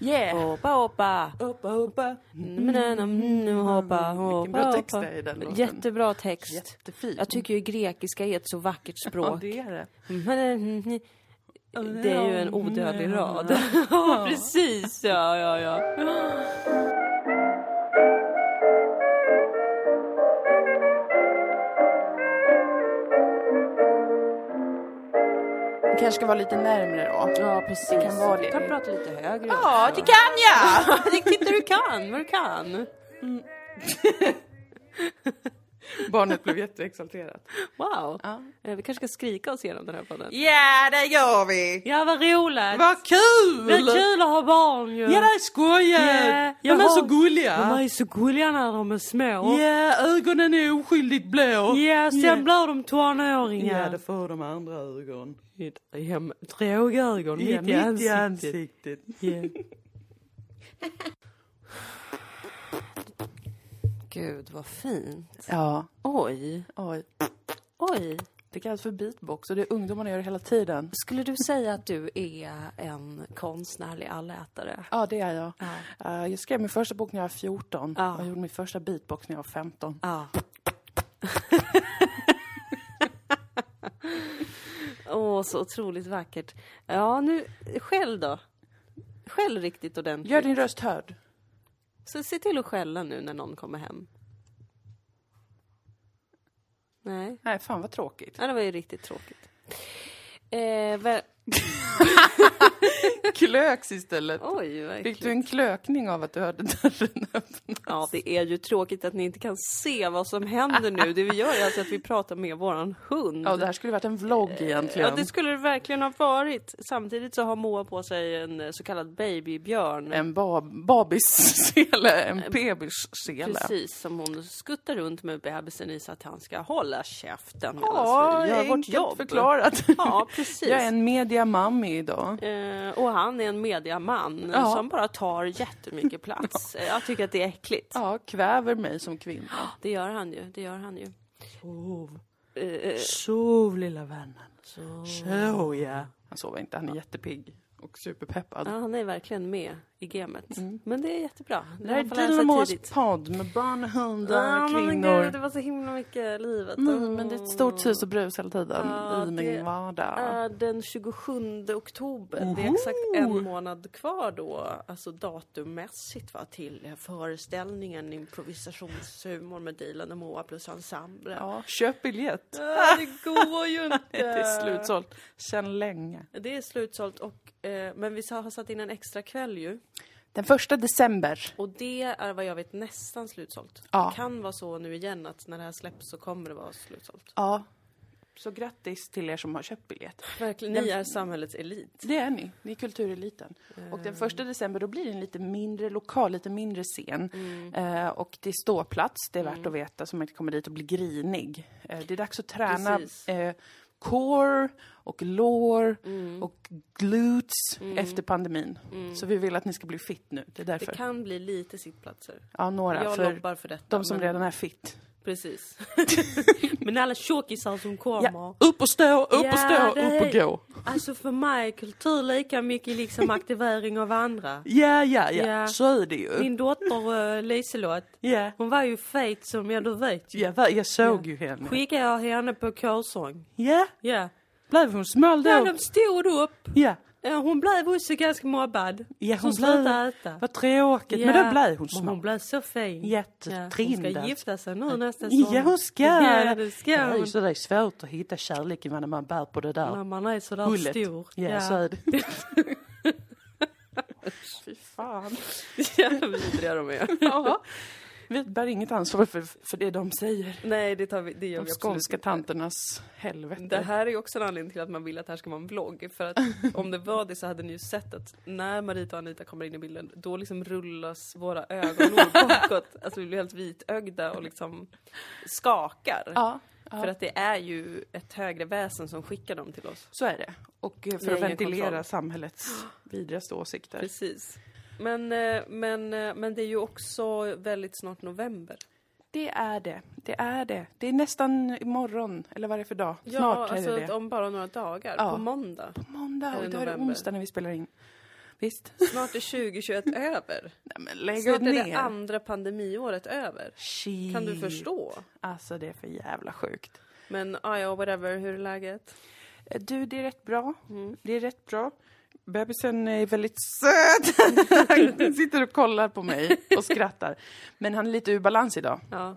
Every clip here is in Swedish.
Yeah! Hoppa, hoppa. Hoppa, hoppa. Mm, hoppa, hoppa, Vilken bra text det är i den låten. Jättebra text. Jättefin. Jag tycker ju grekiska är ett så vackert Ja, språk. det är det. Det är ju en odödlig rad. Ja, precis. Ja, ja, ja. Kanske ska vara lite närmre då. Ja, precis. Det kan vara det. Du kan prata lite högre Ja, också. det kan jag! Det tittar du kan, vad du kan. Barnet blev jätteexalterat. Wow. Ja. Eh, Vi kanske ska skrika oss igenom den här podden. Ja, det gör vi! Ja, vad roligt. Vad kul! Det är kul att ha barn ju. Ja, det är skojigt! Ja, de är så har- gulliga. De är så gulliga när de är små. Ja, ögonen är oskyldigt blå. Ja, sen Ja. blir de tonåringar. Ja, det får de andra ögon. Hem, drogögon Ja, mitt i ansiktet. ansiktet. Ja. Gud, vad fint. Ja, Oj, oj. oj. Det kallas för beatbox och det är ungdomarna gör det hela tiden. Skulle du säga att du är en konstnärlig allätare? Ja, det är jag. Ja. Eh, jag skrev min första bok när jag var 14 Ja. och jag gjorde min första beatbox när jag var 15. Ja. Åh, så otroligt vackert. Ja, nu, skäll då. Skäll riktigt ordentligt. Gör din röst hörd. Så se till att skälla nu när någon kommer hem. Nej, Nej, fan vad tråkigt. ja, det var ju riktigt tråkigt. Eh. Klöks istället. Oj, Fick du en klökning av att du hörde dörren öppna? Ja, det är ju tråkigt att ni inte kan se vad som händer nu. Det vi gör är alltså att vi pratar med våran hund. Ja, det här skulle varit en vlogg egentligen. Ja, det skulle det verkligen ha varit. Samtidigt så har Moa på sig en eh, så kallad babybjörn. En bab babissele, en bebissele. Precis, som hon skuttar runt med bebisen i så att han ska hålla käften Ja, vi gör vårt jobb. förklarat. Ja, precis. Jag är en mediamammi idag. Eh, och han är en mediaman Ja. som bara tar jättemycket plats. Eh, Jag tycker att det är äckligt. Ja, kväver mig som kvinna. Det gör han ju, det gör han ju. Sov. Eh, eh, Sov lilla vännen. så... Sov ja. Han sover inte, han är jättepigg och superpeppad. Ja, han är verkligen med i gamet. Mm. Men det är jättebra. Det här är tidigt. podd med barn, hundar, Ja, men kvinnor. gud, det var så himla mycket livet. Mm, men det är ett stort sus och brus hela tiden Ja, i min vardag. är den 27 oktober. Det är Oho! exakt en månad kvar då, alltså datummässigt va, till föreställningen improvisationshumor med Dilan och Moa plus ensemble. Ja, köp biljett. Ah, det går ju inte! Det är slutsålt sedan länge. Det är slutsålt och, eh, men vi har satt in en extra kväll ju. Den första december. Och det är vad jag vet nästan slutsålt. Ja. Det kan vara så nu igen att när det här släpps så kommer det vara slutsålt. Ja. Så grattis till er som har köpt biljett. Verkligen, Den- ni är samhällets elit. Det är ni. Ni är kultureliten. Och den första december då blir det en lite mindre lokal, lite mindre scen. Eh, och det är ståplats, det är värt att veta så man inte kommer dit och blir grinig. Eh, det är dags att träna eh, core och lår och glutes efter pandemin. Så vi vill att ni ska bli fit nu. Det är Det därför. kan bli lite sittplatser. Ja, några. Jag för lobbar för detta. de som men- redan är fit. Precis. men alla tjockisar som kommer. Ja, upp och stå, upp och Ja, stå, det upp och gå. Alltså för mig är kultur lika mycket liksom aktivering av andra. Ja, ja, ja, Ja. så är det ju. Min dotter uh, Liselott, Ja, hon var ju fet som, ja du vet ju. ja jag såg Ja. ju henne. Skickade jag henne på körsång. Ja, Ja. Blev hon smal Ja, då? de stod upp. Ja, Ja, hon blev också ganska mobbad. Ja, hon slutade blev- äta. vad tråkigt. Ja. Men då blev hon Men smal. hon blev så fin. Jättetrindad. Ja, hon ska gifta sig nu nästa sommar. Ja, hon ska. Ja, det ska hon. så det är svårt att hitta kärleken när man bär på det där När man är sådär hullet. stor. Ja, så är det. Fy fan. Jävla vidriga de är. Ja. Vi bär inget ansvar för, för det de säger. Nej, det, tar vi, det gör De vi skånska inte. tanternas helvete. Det här är också en anledning till att man vill att det här ska vara en vlogg. För att om det var det så hade ni ju sett att när Marita och Anita kommer in i bilden, då liksom rullas våra ögonlår bakåt. Alltså vi blir helt vitögda och liksom skakar. Ja, För att det är ju ett högre väsen som skickar dem till oss. så är det. Och eh, för att ventilera kontroll. samhällets vidrigaste åsikter. Precis. Men, eh, men, eh, men det är ju också väldigt snart november. Det är det. Det är det. Det är nästan imorgon, eller vad är det för dag? Ja, Snart alltså är det det. om bara några dagar. Ja. På måndag. På måndag, Är och då är det onsdag när vi spelar in. Visst? Snart är 2021 över. Nej men lägg Snart är ner. det andra pandemiåret över. Shit. Kan du förstå? Alltså det är för jävla sjukt. Men ah, ja, whatever, hur är läget? Eh, Du, det är rätt bra. Mm. Det är rätt bra. Bebisen är väldigt söt. Han sitter och kollar på mig och skrattar. Men han är lite ur balans idag. Ja.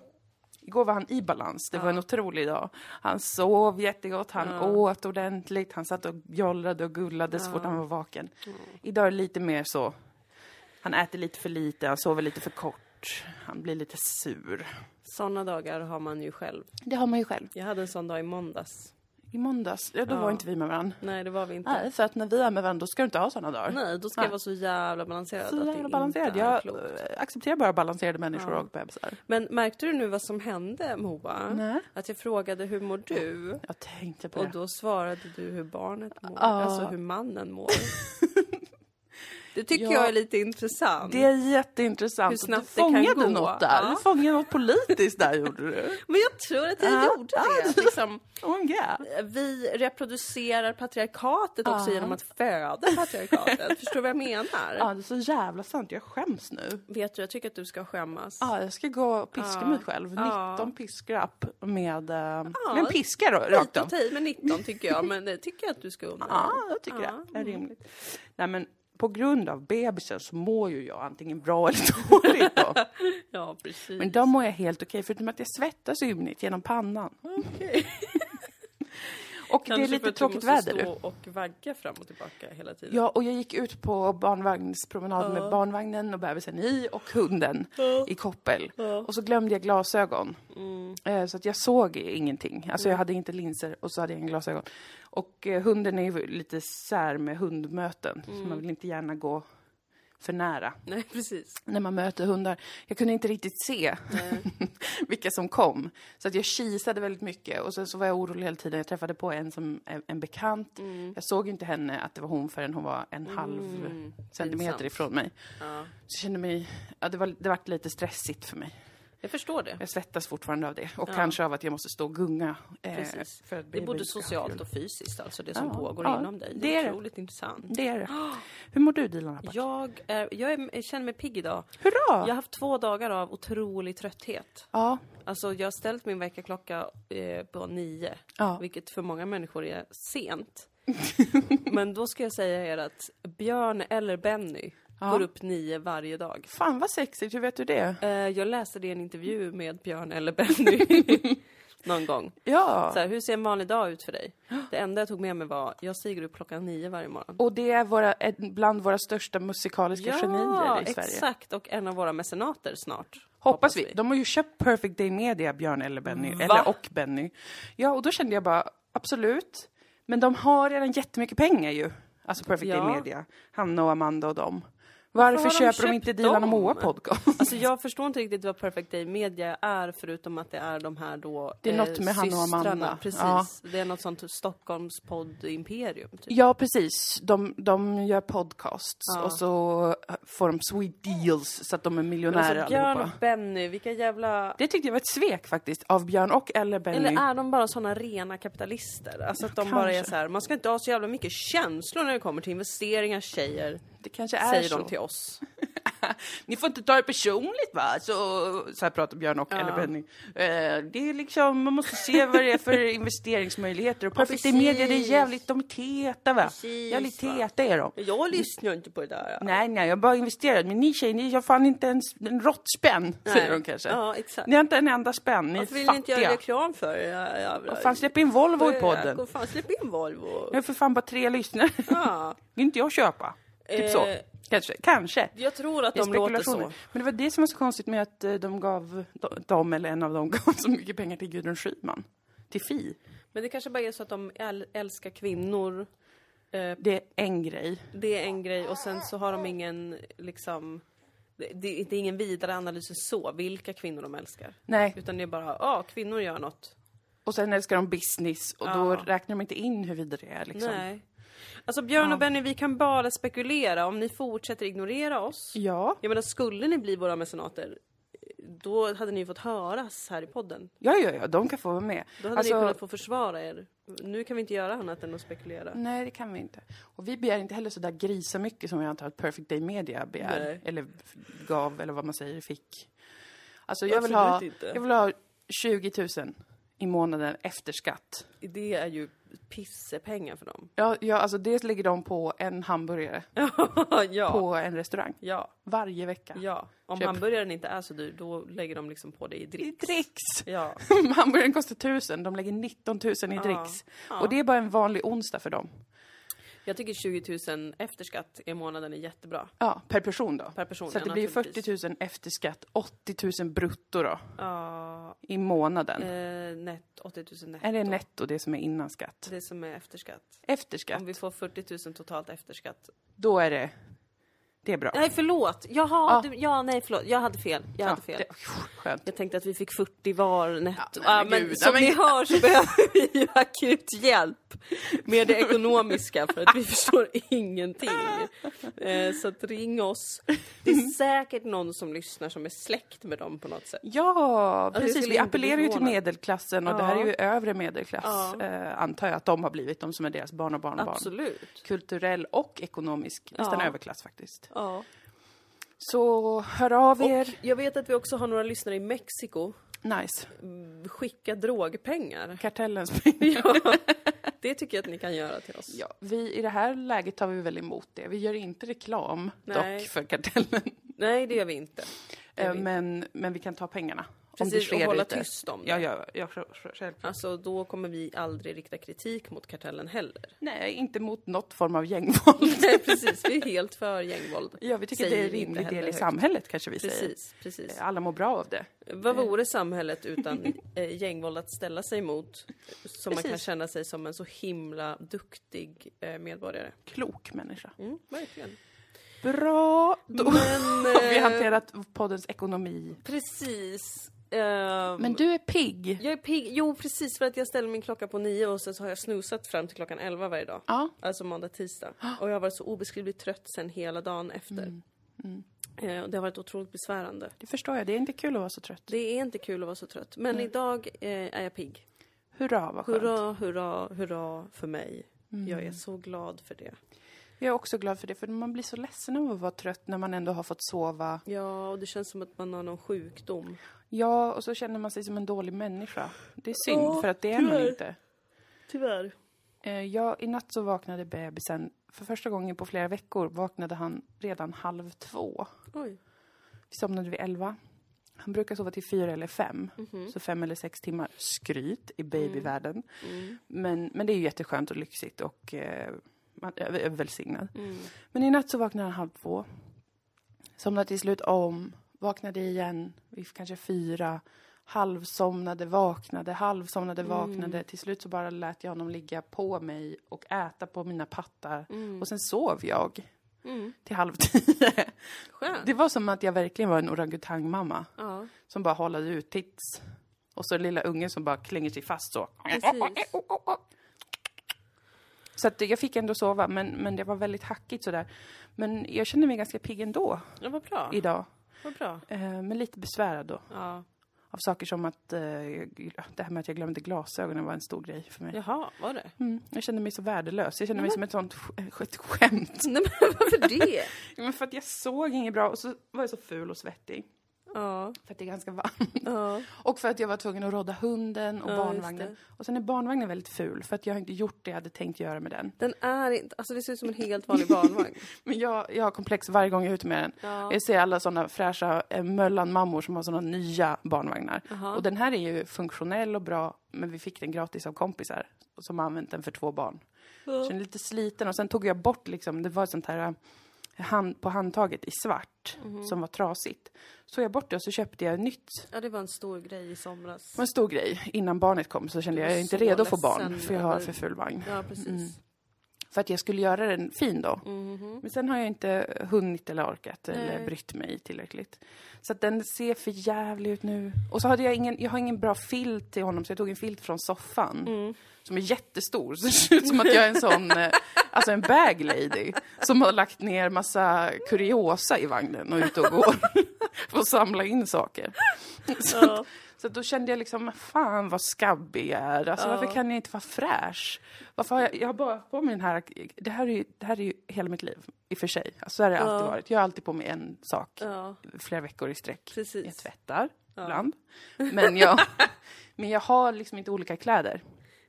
Igår var han i balans. Det var en otrolig dag. Han sov jättegott, han Ja. åt ordentligt, han satt och jollrade och gullade så fort han var vaken. Idag är det lite mer så. Han äter lite för lite, han sover lite för kort. Han blir lite sur. Sådana dagar har man ju själv. Det har man ju själv. Jag hade en sån dag i måndags. I måndags, ja, då Ja. var inte vi med varandra. Nej, det var vi inte. Nej, för att när vi är med varandra då ska du inte ha sådana dagar. Nej, då ska Nej. jag vara så jävla balanserad Så jävla balanserad. Jag accepterar bara balanserade människor Ja. och bebisar. Men märkte du nu vad som hände, Moa? Nej. Att jag frågade hur mår du? Jag tänkte på Och det. då svarade du hur barnet mår, Ja. alltså hur mannen mår. Det tycker Ja. jag är lite intressant. Det är jätteintressant. Hur snabbt du det kan fångade gå. något där. Ja. Du fångade något politiskt där gjorde du. Men jag tror att jag Ja. gjorde det. Liksom, Oh god. vi reproducerar patriarkatet också genom att föda patriarkatet. Förstår du vad jag menar? Ja, det är så jävla sant. Jag skäms nu. Vet du, jag tycker att du ska skämmas. Ja, jag ska gå och piska mig själv. Ja. 19 piskrapp med, uh, Ja. med en piska då, rakt av. med 19 tycker jag, men det tycker jag att du ska unna Ja, jag tycker Ja. det är rimligt. Nej, men på grund av bebisen så mår ju jag antingen bra eller dåligt då. Ja, precis. Men då mår jag helt okej, förutom att jag svettas ymnigt genom pannan. Okej. Och Kanske det är lite tråkigt väder. stå och vagga fram och tillbaka hela tiden. Ja, och jag gick ut på barnvagnspromenad Ja. med barnvagnen och bebisen i och hunden Ja. i koppel. Ja. Och så glömde jag glasögon. Mm. Eh, Så att jag såg ingenting. Alltså jag hade inte linser och så hade jag inga glasögon. Och eh, hunden är ju lite sär med hundmöten. Så man vill inte gärna gå för nära Nej, precis. när man möter hundar. Jag kunde inte riktigt se vilka som kom. Så att jag kisade väldigt mycket och sen så var jag orolig hela tiden. Jag träffade på en som en, bekant. Mm. Jag såg inte henne att det var hon förrän hon var en halv Mm. centimeter Pinsamt. ifrån mig. Ja. Så jag kände mig, ja det var, det var lite stressigt för mig. Jag förstår det. Jag svettas fortfarande av det och Ja. kanske av att jag måste stå och gunga. eh, Precis. för att Det är både socialt och fysiskt, alltså det som Ja, pågår ja, inom dig. det Det är är det. otroligt intressant. Det är det. Hur mår du Dilan Apak? Jag, är, jag, är, jag känner mig pigg idag. Hurra! Jag har haft två dagar av otrolig trötthet. Ja. Alltså jag har ställt min väckarklocka eh, på nio, Ja. vilket för många människor är sent. Men då ska jag säga er att Björn eller Benny Ja. går upp nio varje dag. Fan vad sexigt, hur vet du det? Eh, jag läste det i en intervju med Björn eller Benny någon gång. Ja. Så här, hur ser en vanlig dag ut för dig? Det enda jag tog med mig var, jag stiger upp klockan nio varje morgon. Och det är våra, bland våra största musikaliska genier i Sverige. exakt. Och en av våra mecenater snart. Hoppas vi. De har ju köpt Perfect Day Media, Björn eller Benny. Va? Eller och Benny. Ja, och då kände jag bara, absolut. Men de har redan jättemycket pengar ju. Alltså Perfect Ja. Day Media. Hanna och Amanda och dem. Varför, köper de inte Dilan och? Moa podcast? Alltså jag förstår inte riktigt vad Perfect Day Media är förutom att det är de här då Det är något med Hanna och systrarna. Amanda. Precis. Ja. Det är något sånt Stockholms podd-imperium. Typ. Ja, precis. De, de gör podcasts Ja. och så får de sweet deals så att de är miljonärer Alltså Björn allihopa. och Benny, vilka jävla... Det tyckte jag var ett svek faktiskt, av Björn och eller Benny. Eller är de bara såna rena kapitalister? Alltså att de bara är Kanske. så här, man ska inte ha så jävla mycket känslor när det kommer till investeringar, tjejer, det kanske är säger så. de till oss. Ni får inte ta det personligt va? Så, så här pratar Björn och Ja. eller Benny. Eh, det är liksom, man måste se vad det är för investeringsmöjligheter. Och Perfect precis. Media, det är jävligt, de är teta va? Precis, Jävligt teta är de. Jag lyssnar inte på det där. Nej, nej, jag bara investerat. Men ni tjejer, ni har fan inte ens en råttspänn, säger de kanske. Ja, exakt. Ni har inte en enda spänn, ni Varför är vill ni inte göra reklam för ja, jävla... Fan, släpp in Volvo i podden. Fan, släpp in Volvo. Jag har för fan bara tre lyssnare. Ja. Vill inte jag köpa? Typ så. Eh, Kanske. Kanske. Jag tror att Det de låter så. Men det var det som var så konstigt med att eh, de gav, de- eller en av dem gav så mycket pengar till Gudrun Schyman. Till Fi. Men det kanske bara är så att de äl- älskar kvinnor. Eh, Det är en grej. det är en grej och sen så har de ingen liksom... Det, det, är ingen vidare analys så, vilka kvinnor de älskar. Nej, Utan det är bara, ja, kvinnor gör något. och sen älskar de business och då Ja. räknar de inte in huruvida det är liksom. Nej. Alltså Björn Ja. och Benny, vi kan bara spekulera. Om ni fortsätter ignorera oss. Ja. Jag menar, skulle ni bli våra mecenater, då hade ni fått höras här i podden. Ja, ja, ja, de kan få vara med. Då hade Alltså, ni kunnat få försvara er Nu kan vi inte göra annat än att spekulera. Nej, det kan vi inte. Och vi begär inte heller så där grisa mycket som jag antar att Perfect Day Media begär. Nej. Eller gav, eller vad man säger, fick. Alltså jag vill, ha, inte. jag vill ha 20 000 i månaden efter skatt. Det är ju pissepengar för dem. Ja, ja, alltså det lägger de på en hamburgare ja. på en restaurang. Ja, Varje vecka. ja. Om Köp. hamburgaren inte är så dyr, då lägger de liksom på det i I dricks. dricks! Ja. Hamburgaren kostar 1000, de lägger 19 000 i dricks. Ja. Och det är bara en vanlig onsdag för dem. Jag tycker 20 000 efter skatt i månaden är jättebra. Ja, per person då. Per person, Så ja, det blir naturligtvis. 40 000 efter skatt, 80 000 brutto då, Ja, i månaden. eh, net, 80 000 netto. Är det netto, det som är innan skatt? Det som är efter skatt. Efter skatt, Om vi får 40 000 totalt efter skatt. då är det... Det är bra. Nej, förlåt! Jaha, Ja. ja. Du, ja, nej, förlåt. Jag hade fel. Jag hade fel. det, skönt. Jag tänkte att vi fick 40 var netto. Ja, Ja, men men gud, som ja, men- ni hör så behöver vi ju akut hjälp med det ekonomiska för att vi förstår ingenting. Eh, så att ring oss. Det är säkert någon som lyssnar som är släkt med dem på något sätt. Ja, jag precis. Vi appellerar ju till medelklassen och det Ja. här är ju övre medelklass, Ja. eh, antar jag att de har blivit, de som är deras barn och barnbarn. Absolut. Kulturell och ekonomisk, nästan Ja. överklass faktiskt. Ja. Så hör av Och er. jag vet att vi också har några lyssnare i Mexiko. Nice. Skicka drogpengar. Kartellens pengar. Ja, det tycker jag att ni kan göra till oss. Ja, vi, I det här läget tar vi väl emot det. Vi gör inte reklam Nej. dock för kartellen. Nej, det gör vi inte. Eh, vi inte. men, men vi kan ta pengarna. Om det Precis, sker och hålla lite. tyst om det. Ja, ja, ja, själv- självklart. Alltså, då kommer vi aldrig rikta kritik mot kartellen heller. Nej, inte mot något form av gängvåld. Nej, precis. Vi är helt för gängvåld. Ja, vi tycker Säger det är en rimlig del i högt. samhället, kanske vi säger. Precis, precis. Alla mår bra av det. Vad vore samhället utan eh, gängvåld att ställa sig mot? Som man kan Precis. känna sig som en så himla duktig eh, medborgare. Klok människa. Mm, verkligen. Bra! Då Men, har vi eh, hanterat poddens ekonomi. Precis. Ehm, Men du är pigg. Jag är pigg. Jo, precis för att jag ställer min klocka på nio och sen så har jag snusat fram till klockan elva varje dag. Ja. Alltså måndag, tisdag. Och jag har varit så obeskrivligt trött sen hela dagen efter. Mm, Eh, och det har varit otroligt besvärande. Det förstår jag. Det är inte kul att vara så trött. Det är inte kul att vara så trött. Men idag eh, är jag pigg. Hurra, vad skönt. Hurra, hurra, hurra för mig. Mm. Jag är så glad för det. Jag är också glad för det, för man blir så ledsen av att vara trött när man ändå har fått sova. Ja, och det känns som att man har någon sjukdom. Ja, och så känner man sig som en dålig människa. Det är synd, Ja, för att det är man tyvärr. inte. Tyvärr. Eh, Ja, i natt så vaknade bebisen, för första gången på flera veckor vaknade han redan halv två. Oj. Vi somnade vid elva. Han brukar sova till fyra eller fem, Mhm. så fem eller sex timmar. Skryt i babyvärlden. Mm. Men, men det är ju jätteskönt och lyxigt och eh, man är är välsignad. Mm. Men i natt så vaknade han halv två. Somnade till slut om, vaknade igen vid kanske fyra. Halvsomnade, vaknade, halvsomnade, Mm. vaknade. Till slut så bara lät jag honom ligga på mig och äta på mina pattar. Mm. Och sen sov jag Mm. till halv tio. Skönt. Det var som att jag verkligen var en orangutangmamma Ja, som bara hållade ut tits. Och så lilla ungen som bara klänger sig fast så. precis. Så att jag fick ändå sova, men, men det var väldigt hackigt sådär. Men jag kände mig ganska pigg ändå Ja, vad bra. idag. Vad bra. Eh, men lite besvärad då. Ja. Av saker som att eh, det här med att jag glömde glasögonen var en stor grej för mig. Jaha, var det? Mm, jag kände mig så värdelös. Jag kände mig som ett sånt ett skämt. Nej, men varför det? Men för att jag såg inget bra och så var jag så ful och svettig. Ja, För att det är ganska varmt. ja. Och för att jag var tvungen att rodda hunden och Ja, barnvagnen. Och sen är barnvagnen väldigt ful för att jag har inte gjort det jag hade tänkt göra med den. Den är inte, alltså det ser ut som en helt vanlig barnvagn. Men jag, jag har komplex varje gång jag är ute med den. Ja. Jag ser alla sådana fräscha eh, Möllan-mammor som har sådana nya barnvagnar. Jaha. Och den här är ju funktionell och bra, men vi fick den gratis av kompisar som använt den för två barn. Så den är lite sliten och sen tog jag bort liksom, det var sånt här hand, på handtaget i svart Mhm. som var trasigt. Så jag bort det och så köpte jag nytt. Ja, det var en stor grej i somras. Det var en stor grej. Innan barnet kom så kände jag, jag är inte redo att få barn för jag har för full vagn. Ja, precis. Mm. För att jag skulle göra den fin då. Mhm. Men sen har jag inte hunnit eller orkat eller Nej. brytt mig tillräckligt. Så att den ser för jävlig ut nu. Och så hade jag ingen, jag har ingen bra filt till honom så jag tog en filt från soffan. Mm. Som är jättestor, så det ser ut som att jag är en sån, eh, alltså en bag lady. Som har lagt ner massa kuriosa i vagnen och ute och går. för att samla in saker. Så, Ja. Så då kände jag liksom, fan vad skabbig jag är. Alltså Ja. varför kan jag inte vara fräsch? Varför har jag, jag har bara på mig den här, det här är ju, det här är ju hela mitt liv i och för sig. Alltså, så har det alltid Ja. varit. Jag har alltid på mig en sak flera veckor i sträck. Precis. Jag tvättar ibland. Men jag, men jag har liksom inte olika kläder.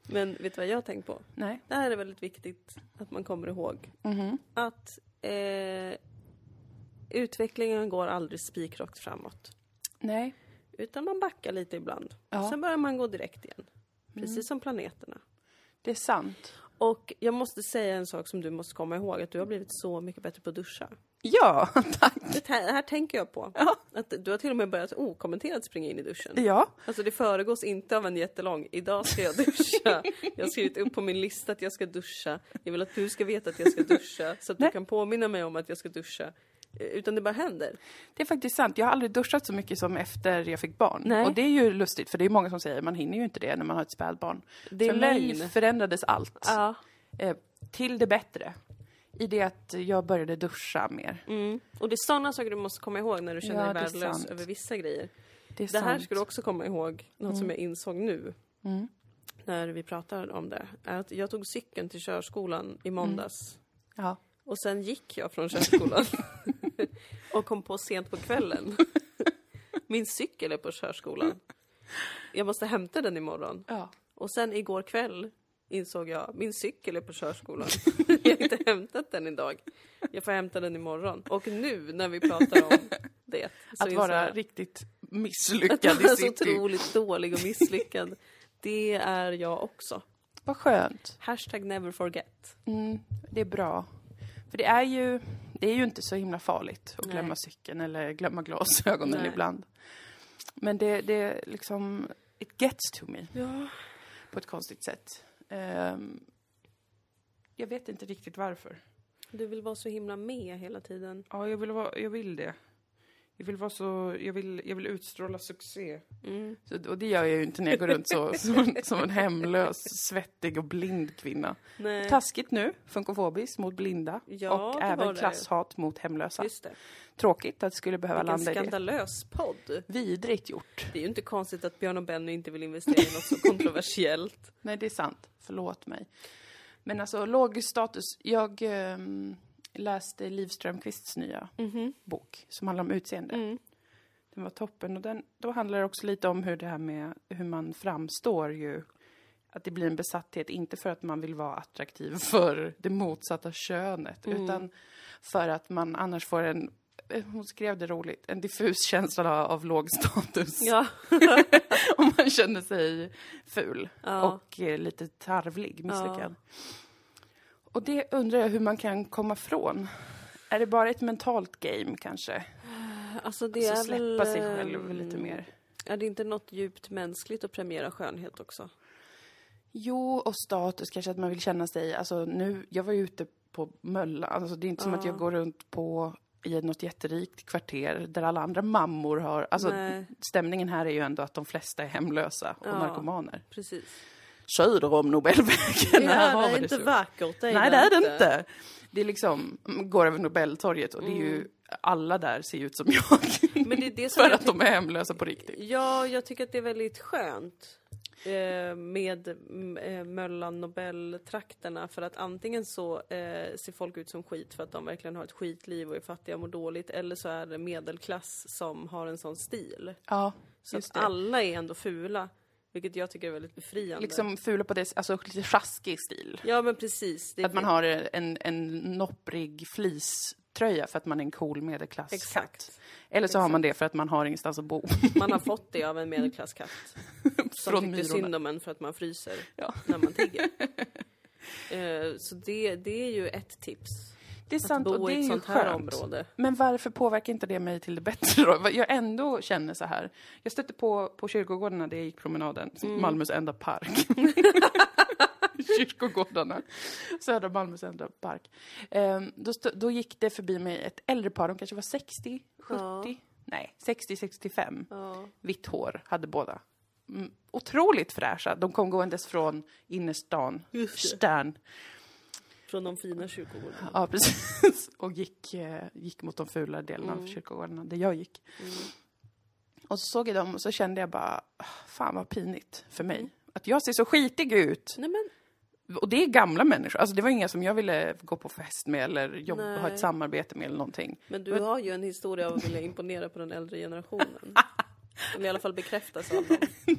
Men vet du vad jag har tänkt på? Nej. Det här är väldigt viktigt att man kommer ihåg. Mhm. Att eh, utvecklingen går aldrig spikrakt framåt. Nej. Utan man backar lite ibland. Ja. Sen börjar man gå direkt igen. Precis som planeterna. Det är sant. Och jag måste säga en sak som du måste komma ihåg. Att du har blivit så mycket bättre på att duscha. Ja, tack. Det här, det här tänker jag på. Ja. Att du har till och med börjat okommenterat springa in i duschen. Ja. Alltså det föregås inte av en jättelång, idag ska jag duscha. Jag har skrivit upp på min lista att jag ska duscha. Jag vill att du ska veta att jag ska duscha. Så att du Nej. kan påminna mig om att jag ska duscha. Utan det bara händer. Det är faktiskt sant. Jag har aldrig duschat så mycket som efter jag fick barn. Nej. Och det är ju lustigt, för det är många som säger man hinner ju inte det när man har ett spädbarn. Det är för mig förändrades allt. Ja. Eh, till det bättre. I det att jag började duscha mer. Mm. Och det är sådana saker du måste komma ihåg när du känner Ja, dig värdelös över vissa grejer. Det Det här ska du också komma ihåg, något som jag insåg nu. Mm. När vi pratar om det. Är att jag tog cykeln till körskolan i måndags. Ja. Och sen gick jag från körskolan. och kom på sent på kvällen. Min cykel är på körskolan. Jag måste hämta den imorgon. ja. Och sen igår kväll insåg jag, min cykel är på körskolan. jag har inte hämtat den idag. Jag får hämta den imorgon. Och nu när vi pratar om det. Så Att vara jag riktigt att misslyckad i vara så city. otroligt dålig och misslyckad. Det är jag också. Vad skönt. Hashtag never forget. Mm, det är bra. För det är ju, det är ju inte så himla farligt att Nej. glömma cykeln eller glömma glasögonen Nej. ibland. Men det, det är liksom, it gets to me Ja. på ett konstigt sätt. Ehm, jag vet inte riktigt varför. Du vill vara så himla med hela tiden. Ja, jag vill, vara, jag vill det. Jag vill vara så, jag vill, jag vill utstråla succé. Mm. Så, och det gör jag ju inte när jag går runt så, som, en, som en hemlös, svettig och blind kvinna. Nej. Taskigt nu, funkofobiskt mot blinda. Ja, och även klasshat mot hemlösa. Tråkigt att det skulle behöva Vilken landa i det. skandalös podd. Vidrigt gjort. Det är ju inte konstigt att Björn och Benny inte vill investera i något så kontroversiellt. Nej, det är sant. Förlåt mig. Men alltså, låg status. Jag ehm, läste Liv Strömquists nya bok som handlar om utseende. Mm. Den var toppen och den, då handlar det också lite om hur det här med hur man framstår ju. Att det blir en besatthet, inte för att man vill vara attraktiv för det motsatta könet, Mm. utan för att man annars får en, eh, hon skrev det roligt, en diffus känsla av låg status. Ja. Om man känner sig ful Ja. och eh, lite tarvlig, misslyckad. Och det undrar jag hur man kan komma från. Är det bara ett mentalt game kanske? Alltså det Alltså är släppa väl... sig själv lite mer. Är det inte något djupt mänskligt att premiera skönhet också? Jo, och status kanske att man vill känna sig, alltså nu, jag var ju ute på Mölla, alltså det är inte som att jag går runt på i något jätterikt kvarter där alla andra mammor har, alltså Nej. stämningen här är ju ändå att de flesta är hemlösa och Ja. narkomaner. Precis. Söder om Nobelvägen, Ja, här det är inte så. vackert. Det är Nej, det är det inte. Det är liksom, går över Nobeltorget och det är ju, alla där ser ut som jag. Men det är det som För jag att de är hemlösa på riktigt. Ja, jag tycker att det är väldigt skönt eh, med mm, eh, Möllan-Nobel-trakterna för att antingen så eh, ser folk ut som skit för att de verkligen har ett skitliv och är fattiga och mår dåligt eller så är det medelklass som har en sån stil. Ja, Så just att det. alla är ändå fula, vilket jag tycker är väldigt befriande. Liksom fula på det, alltså lite sjaskig stil. Ja men precis. Att man har en, en nopprig fleecetröja för att man är en cool medelklasskatt. Exakt. Eller så har Exakt. man det för att man har ingenstans att bo. Man har fått det av en medelklasskatt. Som Från tyckte Myrorna. synd om en för att man fryser Ja. när man tigger. Eh, så det, det är ju ett tips. Det är sant och det är ju skönt. område. Men varför påverkar inte det mig till det bättre då? Jag ändå känner så här. Jag stötte på, på kyrkogården när jag gick promenaden, Mm. Malmös enda park. Kyrkogårdarna. Södra Malmös enda park. Ehm, då, då gick det förbi mig ett äldre par, de kanske var 60, 70, Ja. nej 60, 65. Ja. Vitt hår hade båda. Mm, otroligt fräscha. De kom gåendes från innerstan. Stern. Från de fina kyrkogårdarna. Ja, precis. Och gick, eh, gick mot de fula delarna av Mm. kyrkogårdarna, där jag gick. Mm. Och så såg jag dem och så kände jag bara, "Ah, fan vad pinigt för mig. Att jag ser så skitig ut. Nej men, Och det är gamla människor, alltså det var inga som jag ville gå på fest med eller jobba, ha ett samarbete med eller någonting. men du har ju en historia av att vilja imponera på den äldre generationen. Eller i alla fall bekräftas av dem.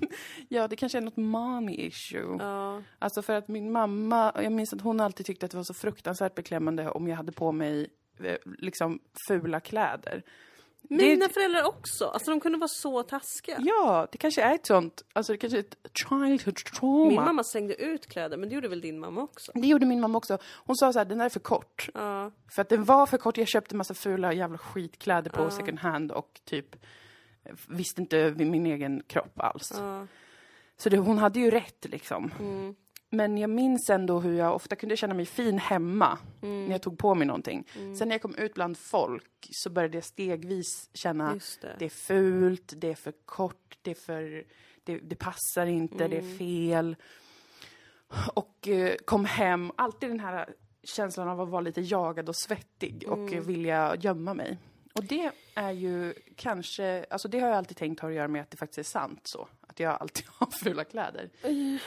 Ja, det kanske är något mommy issue. Ja. Alltså för att min mamma, jag minns att hon alltid tyckte att det var så fruktansvärt beklämmande om jag hade på mig eh, liksom fula kläder. Mina föräldrar också. Alltså de kunde vara så taskiga. Ja, det kanske är ett sånt, alltså det kanske är ett childhood trauma. Min mamma slängde ut kläder, men det gjorde väl din mamma också? Det gjorde min mamma också. Hon sa så här, den där är för kort. Ja. För att den var för kort, jag köpte massa fula jävla skitkläder på Ja. second hand och typ visste inte min egen kropp alls. ja. Så det, hon hade ju rätt liksom. Mm. Men jag minns ändå hur jag ofta kunde känna mig fin hemma Mm. när jag tog på mig någonting. Sen när jag kom ut bland folk så började jag stegvis känna det. det är fult, det är för kort, det är för... Det, det passar inte, det är fel. Och eh, kom hem, alltid den här känslan av att vara lite jagad och svettig och eh, vilja gömma mig. Och det är ju kanske, alltså det har jag alltid tänkt har att göra med att det faktiskt är sant så. Att jag alltid har fula kläder.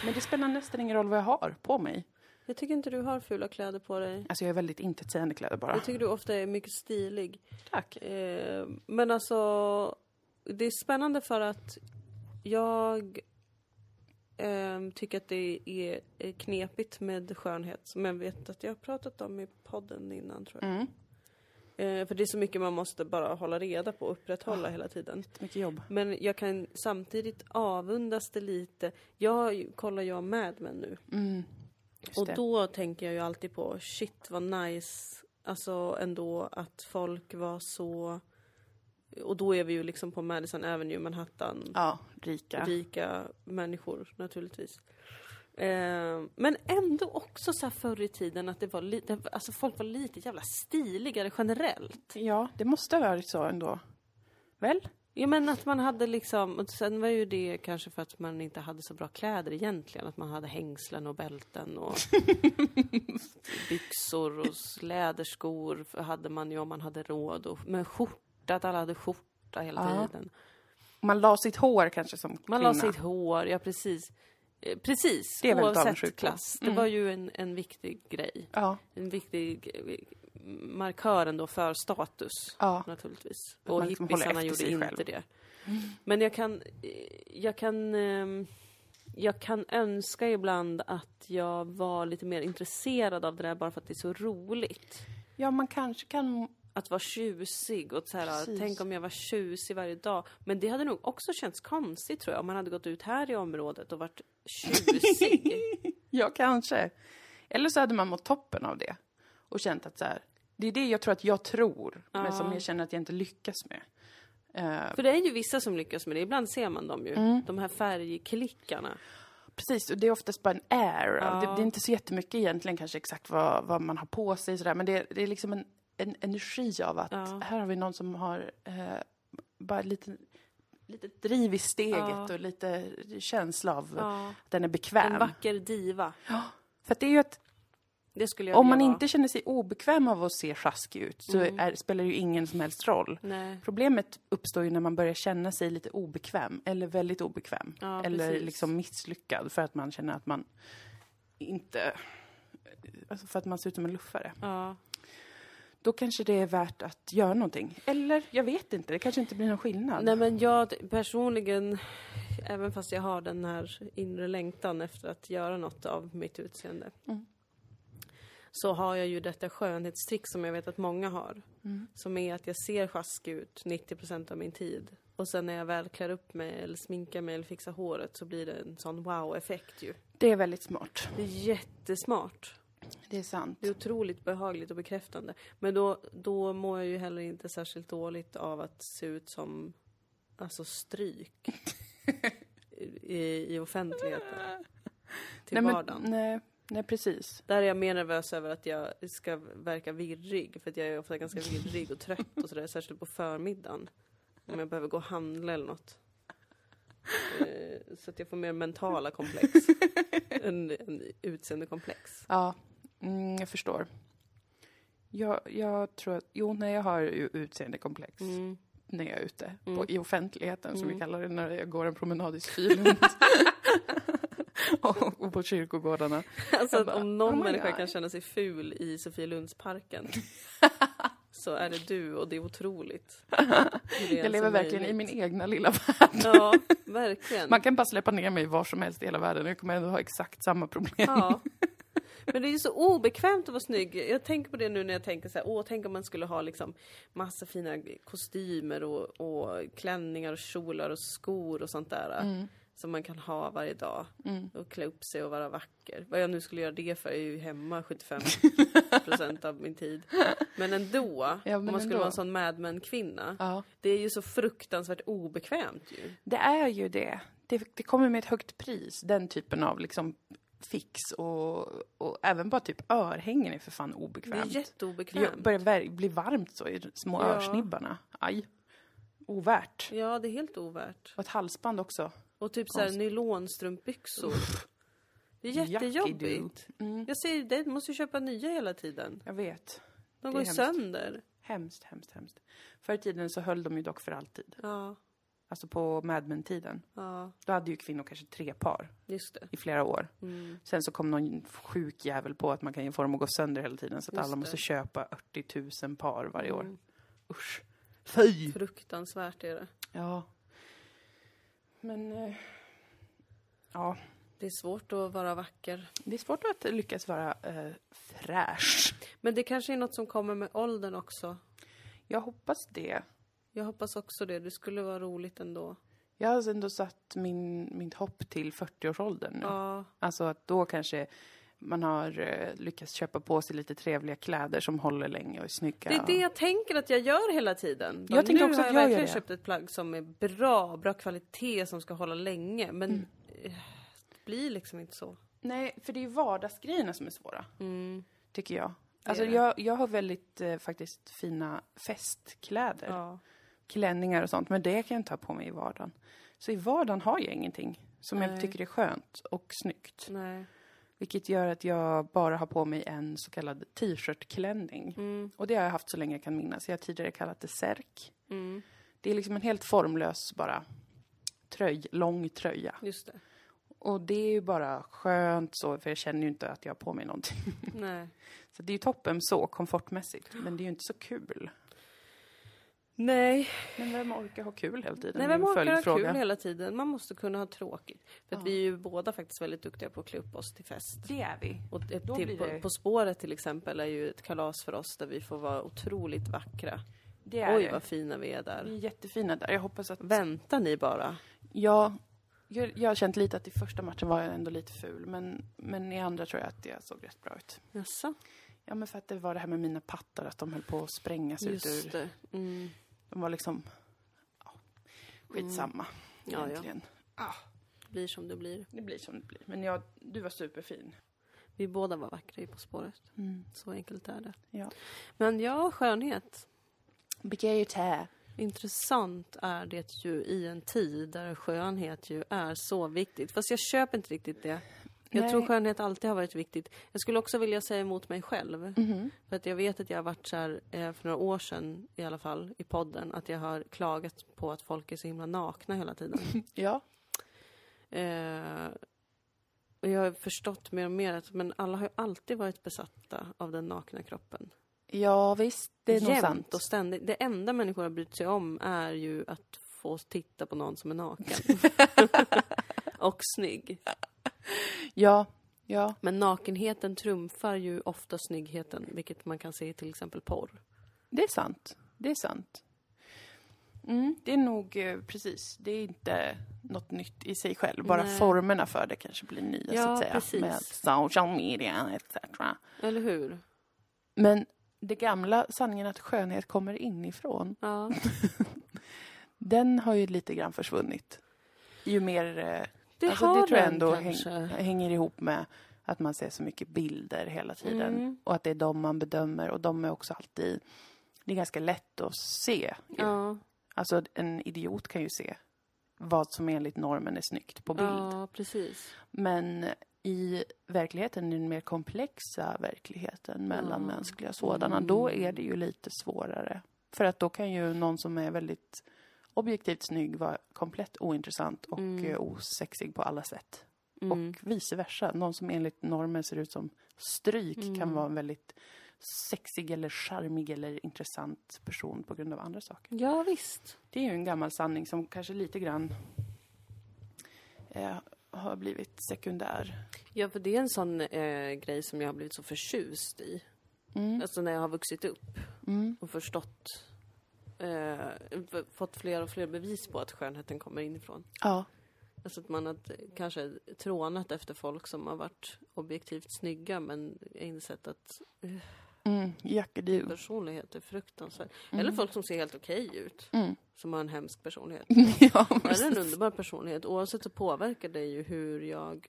Men det spelar nästan ingen roll vad jag har på mig. Jag tycker inte du har fula kläder på dig. Alltså jag är väldigt intetsägande kläder bara. Jag tycker du ofta är mycket stilig. Tack. Eh, men alltså, det är spännande för att jag ehm, tycker att det är är knepigt med skönhet, som jag vet att jag har pratat om i podden innan tror jag. Mm. Eh, för det är så mycket man måste bara hålla reda på och upprätthålla hela tiden. Mycket jobb. Men jag kan samtidigt avundas det lite. Jag kollar jag Mad Men nu. Mm. Och det. då tänker jag ju alltid på shit vad nice, alltså ändå att folk var så och då är vi ju liksom på Madison Avenue, Manhattan, Ja, rika. rika människor naturligtvis. Eh, men ändå också så här förr i tiden att det var lite, alltså folk var lite jävla stiligare generellt. Ja, det måste ha varit så ändå. Väl? Ja men att man hade liksom, och sen var ju det kanske för att man inte hade så bra kläder egentligen, att man hade hängslen och bälten och byxor och läderskor hade man ju om man hade råd. Och, men skjorta, att alla hade skjorta hela Ja. tiden. Man la sitt hår kanske som Man kvinna. la sitt hår, ja precis. Eh, Precis, Det är oavsett klass. Det Mm. var ju en, en viktig grej. Ja, En viktig markör ändå för status. ja. naturligtvis. Att Och liksom hippisarna gjorde inte själv. det. Men jag kan, eh, jag kan, ehm, jag kan önska ibland att jag var lite mer intresserad av det där bara för att det är så roligt. Ja, man kanske kan... Att vara tjusig och så här, Precis. tänk om jag var tjusig varje dag. Men det hade nog också känts konstigt tror jag om man hade gått ut här i området och varit tjusig. Ja, kanske. Eller så hade man mått toppen av det. Och känt att så här, det är det jag tror att jag tror, men Ja. som jag känner att jag inte lyckas med. Eh, För det är ju vissa som lyckas med det, ibland ser man dem ju. Mm. De här färgklickarna. precis, och det är oftast bara en air. Ja. Det, det är inte så jättemycket egentligen kanske exakt vad, vad man har på sig sådär, men det, det är liksom en, en energi av att Ja. här har vi någon som har eh, bara lite, lite driv i steget Ja. och lite känsla av Ja. att den är bekväm. En vacker diva. För att det är ju att om man vara. inte känner sig obekväm av att se sjaskig ut så Mm. är, spelar det ju ingen som helst roll. Nej. Problemet uppstår ju när man börjar känna sig lite obekväm, eller väldigt obekväm. Ja, eller precis. liksom misslyckad för att man känner att man inte... Alltså för att man ser ut som en luffare. Ja. Då kanske det är värt att göra någonting. Eller, jag vet inte, det kanske inte blir någon skillnad. Nej men jag personligen, även fast jag har den här inre längtan efter att göra något av mitt utseende. Mm. Så har jag ju detta skönhetstrick som jag vet att många har. Mm. Som är att jag ser sjaskig ut 90% av min tid. Och sen när jag väl klär upp mig eller sminkar mig eller fixar håret så blir det en sån wow-effekt ju. Det är väldigt smart. Det är jättesmart. Det är sant. Det är otroligt behagligt och bekräftande. Men då, då mår jag ju heller inte särskilt dåligt av att se ut som alltså stryk i, i offentligheten. Till nej, men, vardagen. nej, nej, precis. Där är jag mer nervös över att jag ska verka virrig. För att jag är ofta ganska virrig och trött och sådär. Särskilt på förmiddagen. Om jag behöver gå och handla eller något. Eh, Så att jag får mer mentala komplex. än, än utseendekomplex. Ja, Mm, jag förstår. Jag, jag tror att, jo, när jag har utseendekomplex Mm. när jag är ute Mm. på, i offentligheten, som vi Mm. kallar det, när jag går en promenad i Svilund. och, och på kyrkogårdarna. Alltså Jag bara, om någon oh människa God. kan känna sig ful i Sofielundsparken så är det du och det är otroligt. Det Jag ens lever är verkligen i möjligt. min egna lilla värld. Ja, verkligen. Man kan bara släppa ner mig var som helst i hela världen. Jag kommer ändå ha exakt samma problem. Ja. Men det är ju så obekvämt att vara snygg. Jag tänker på det nu när jag tänker så här, åh, tänk om man skulle ha liksom massa fina kostymer och, och klänningar och kjolar och skor och sånt där. Mm. Som man kan ha varje dag. Mm. Och klä upp sig och vara vacker. Vad jag nu skulle göra det för är ju hemma 75 procent av min tid. Men ändå, Ja, om men man skulle ändå. vara en sån Mad Men-kvinna. Ja. Det är ju så fruktansvärt obekvämt ju. Det är ju det. det. Det kommer med ett högt pris, den typen av liksom fix och, och även bara typ örhängen är för fan Det är obekvämt. Det jätteobekvämt. börjar bli varmt så i små Ja. örsnibbarna. Aj. Ovärt. Ja, det är helt ovärt. Och ett halsband också. Och typ såhär nylonstrumpbyxor. Det är jättejobbigt. Mm, Jag säger det, du måste köpa nya hela tiden. jag vet. De går ju sönder. Hemskt, hemskt, hemskt. Förr i tiden så höll de ju dock för alltid. Ja, Alltså på Mad Men-tiden. ja, Då hade ju kvinnor kanske tre par i flera år. Mm. Sen så kom någon sjuk jävel på att man kan få dem att gå sönder hela tiden så att Just alla måste det. köpa 80 000 par varje år. Mm. Usch. Fy! Fruktansvärt är det. Ja. Men... Eh, ja, Det är svårt att vara vacker. det är svårt att lyckas vara eh, fräsch. Men det kanske är något som kommer med åldern också. Jag hoppas det. Jag hoppas också det. Det skulle vara roligt ändå. Jag har ändå satt min, mitt hopp till 40-årsåldern nu. Ja, Alltså att då kanske man har eh, lyckats köpa på sig lite trevliga kläder som håller länge och är snygga. det är det jag tänker att jag gör hela tiden. Bara, Jag tänker också att jag jag gör verkligen det. köpt ett plagg som är bra, bra kvalitet, som ska hålla länge. Men Mm. eh, det blir liksom inte så. Nej, för det är ju vardagsgrejerna som är svåra, Mm. tycker jag. Alltså jag, jag har väldigt eh, faktiskt fina festkläder. Ja. Klänningar och sånt, men det kan jag inte ha på mig i vardagen. Så i vardagen har jag ingenting som Nej. jag tycker är skönt och snyggt. Nej. Vilket gör att jag bara har på mig en så kallad t-shirt-klänning. Mm. Och det har jag haft så länge jag kan minnas. Jag har tidigare kallat det särk. Mm. Det är liksom en helt formlös bara tröj, lång tröja. Just det. Och det är ju bara skönt så, för jag känner ju inte att jag har på mig någonting. Nej. Så det är ju toppen så, komfortmässigt. Men det är ju inte så kul. Nej, Men vem orkar ha kul hela tiden? Nej vem orkar ha kul hela tiden? Man måste kunna ha tråkigt. För att Ja. vi är ju båda faktiskt väldigt duktiga på att klä upp oss till fest. Det är vi. Och Då till, blir på, det- på spåret till exempel är ju ett kalas för oss där vi får vara otroligt vackra. Det är Oj det. vad fina vi är Vi är där. jättefina där. Jag hoppas att... Vänta ni bara. Ja, jag, jag har känt lite att i första matchen var jag ändå lite ful. Men, men i andra tror jag att jag såg rätt bra ut. Jaså? Ja, men för att det var det här med mina pattar, att de höll på att sprängas ut Just ur... det. Mm. De var liksom... Ja, skitsamma, Ja, ja. egentligen. Ah, Det blir som det blir. det blir som det blir. Men jag, du var superfin. Vi båda var vackra i På spåret. Mm. Så enkelt är det. Ja. Men ja, skönhet. Begayer Intressant är det ju i en tid där skönhet ju är så viktigt. Fast jag köper inte riktigt det. Jag Nej. tror skönhet alltid har varit viktigt. Jag skulle också vilja säga emot mig själv. Mhm. För att jag vet att jag har varit så här, eh, för några år sedan i alla fall, i podden, att jag har klagat på att folk är så himla nakna hela tiden. Ja. eh, och jag har förstått mer och mer att men alla har ju alltid varit besatta av den nakna kroppen. ja, visst. Det är Jämt sant. och ständigt. Det enda människor har brytt sig om är ju att få titta på någon som är naken. och snygg. Ja, ja. Men nakenheten trumfar ju ofta snyggheten, vilket man kan se i till exempel porr. Det är sant. Det är sant. Mm, det är nog eh, precis. Det är inte något nytt i sig själv. Bara Nej. formerna för det kanske blir nya Ja, så att säga. precis. Med social media etc. Eller hur? Men det gamla sanningen att skönhet kommer inifrån, Ja, den har ju lite grann försvunnit. Ju mer... eh, det alltså, har det tror jag ändå häng, hänger ihop med att man ser så mycket bilder hela tiden. Mm. Och att det är de man bedömer och de är också alltid... Det är ganska lätt att se. Ja, Alltså en idiot kan ju se vad som enligt normen är snyggt på bild. ja, precis. Men i verkligheten, den mer komplexa verkligheten, mellanmänskliga Mm. sådana, då är det ju lite svårare. För att då kan ju någon som är väldigt objektivt snygg vara komplett ointressant och Mm. eh, osexig på alla sätt. Mm. Och vice versa. Någon som enligt normen ser ut som stryk kan Mm. vara en väldigt sexig eller charmig eller intressant person på grund av andra saker. Ja, visst. Det är ju en gammal sanning som kanske lite grann eh, har blivit sekundär. Ja, för det är en sån eh, grej som jag har blivit så förtjust i. Mm. Alltså när jag har vuxit upp Mm. och förstått, eh, fått fler och fler bevis på att skönheten kommer inifrån. Ja. Alltså att man har kanske trånat efter folk som har varit objektivt snygga men insett att Mm. Jackadio. personlighet är fruktansvärt. Mm. Eller folk som ser helt okej ut, Mm. som har en hemsk personlighet. ja, Eller en underbar personlighet. Oavsett så påverkar det ju hur jag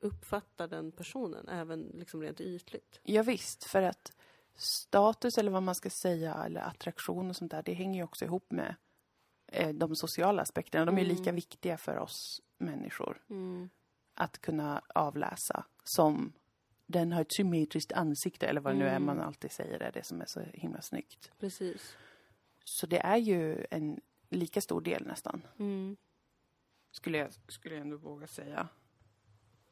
uppfattar den personen, även liksom rent ytligt. Ja, visst, för att status eller vad man ska säga, eller attraktion och sånt där, det hänger ju också ihop med eh, de sociala aspekterna. De är Mm. lika viktiga för oss människor Mm. att kunna avläsa som den har ett symmetriskt ansikte, eller vad det nu är Mm. man alltid säger är det som är så himla snyggt. Precis. Så det är ju en lika stor del nästan, Mm. skulle jag, skulle jag ändå våga säga,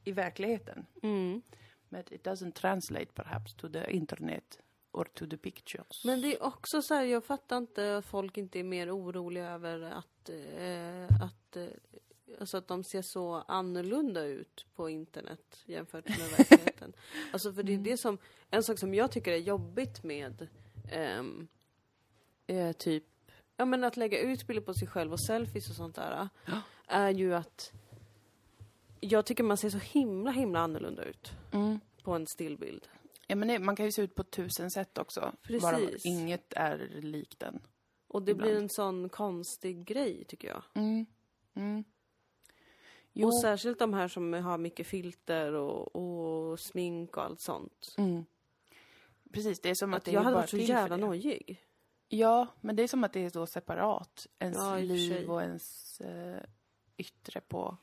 i verkligheten. Mm. But it doesn't translate perhaps to the internet or to the pictures. Men det är också så här, jag fattar inte att folk inte är mer oroliga över att, eh, att, eh, alltså att de ser så annorlunda ut på internet jämfört med verkligheten. Alltså för det är det som, en sak som jag tycker är jobbigt med ehm, eh, typ, ja men att lägga ut bilder på sig själv och selfies och sånt där, Ja. är ju att jag tycker man ser så himla, himla annorlunda ut Mm. på en stillbild. Ja, men det, man kan ju se ut på tusen sätt också. Precis. Bara inget är likt den. Och det blir Ibland. en sån konstig grej tycker jag. Mm. Mm. Och särskilt de här som har mycket filter och, och smink och allt sånt. Mm. Precis, det är som att, Att det jag är hade varit så jävla nojig. Ja, men det är som att det är så separat. Ens Ja, liv och ens eh, yttre på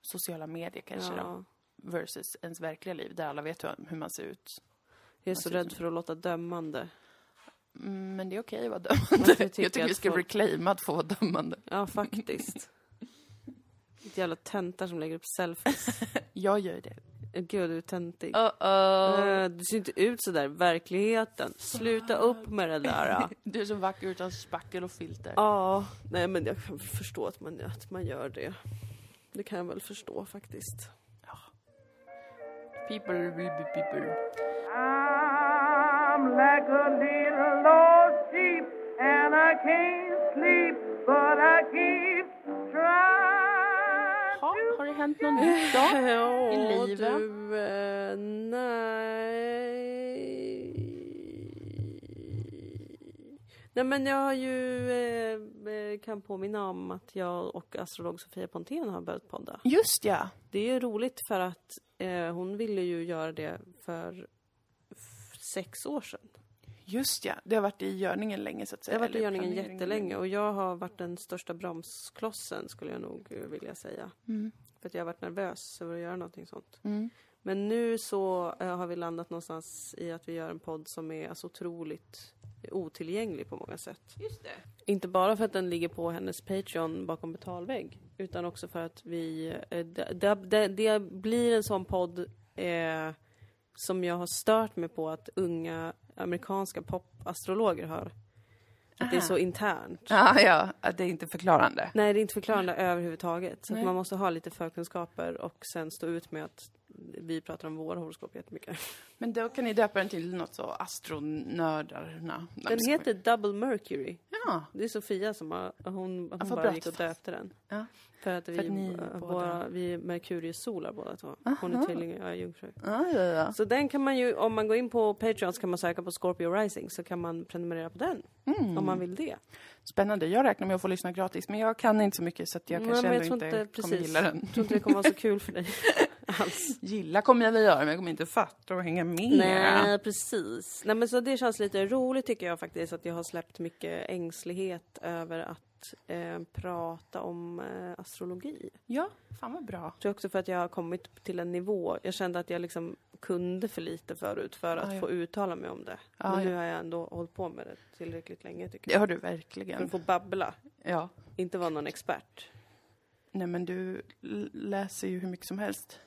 sociala medier kanske då. Versus ens verkliga liv där alla vet hur, hur man ser ut. Jag är Man så rädd ut för att låta dömande. Mm, men det är okej att vara Man dömande. Jag tycka tycker vi ska folk- reclaima att få vara dömande. Ja, faktiskt. Ett jävla töntar som lägger upp selfies. Jag gör det. Gud, du är töntig. Uh-oh. Eh, Du ser inte ut sådär verkligheten. Sluta upp med det där. Du är så vacker utan spackel och filter. Ja, nej men jag kan förstå att man, att man gör det. Det kan jag väl förstå faktiskt. People will be people. I'm like a little lost sheep and I can't sleep, but I keep trying. Ha, har det hänt något nytt då? Ja, I livet? du, eh, nej. Nej men jag har ju, eh, eh, kan påminna om att jag och astrolog Sofia Pontén har börjat podda. Just ja. Det är ju roligt för att eh, hon ville ju göra det för sex år sedan. Just ja. Det har varit i görningen länge så att Det säga. har varit i görningen jättelänge länge. och jag har varit den största bromsklossen skulle jag nog eh, vilja säga. Mm. För att jag har varit nervös över att göra någonting sånt. Mm. Men nu så eh, har vi landat någonstans i att vi gör en podd som är så otroligt otillgänglig på många sätt. Just det. Inte bara för att den ligger på hennes Patreon bakom betalvägg, utan också för att vi... eh, Det, det, det, blir en sån podd eh, som jag har stört mig på att unga amerikanska popastrologer har. Att det är så internt. Ja, ja. Att det är inte förklarande. Nej, det är inte förklarande överhuvudtaget. Så att man måste ha lite förkunskaper och sen stå ut med att vi pratar om våra horoskop jättemycket. Men då kan ni döpa den till något så astronördarna. Den heter Double Mercury. Ja. Det är Sofia som har, hon, hon bara gick och döpte den. Ja. För att vi, För att ni båda- våra, vi är Merkurius-solar båda två. Hon är Aha. tvilling och jag är jungfru. Ja, ja, ja. Så den kan man ju, om man går in på Patreon så kan man söka på Scorpio Rising så kan man prenumerera på den. Mm. Om man vill det. Spännande. Jag räknar med att få lyssna gratis, men jag kan inte så mycket så att jag Nej, kanske ändå jag inte, inte- kommer gilla den. Jag tror inte det kommer vara så kul för dig. alls. Gilla kommer jag väl göra, men jag kommer inte fatta och hänga med. Nej, precis. Nej, men så det känns lite roligt tycker jag faktiskt att jag har släppt mycket ängslighet över att eh, prata om eh, astrologi. Ja, fan vad bra. Jag tror också för att jag har kommit till en nivå. Jag kände att jag liksom kunde för lite förut för att Ja, ja. få uttala mig om det. Ja, men nu ja. har jag ändå hållit på med det tillräckligt länge tycker Det jag. har du För verkligen. att få babbla, Ja. inte vara någon expert. Nej men du läser ju hur mycket som helst.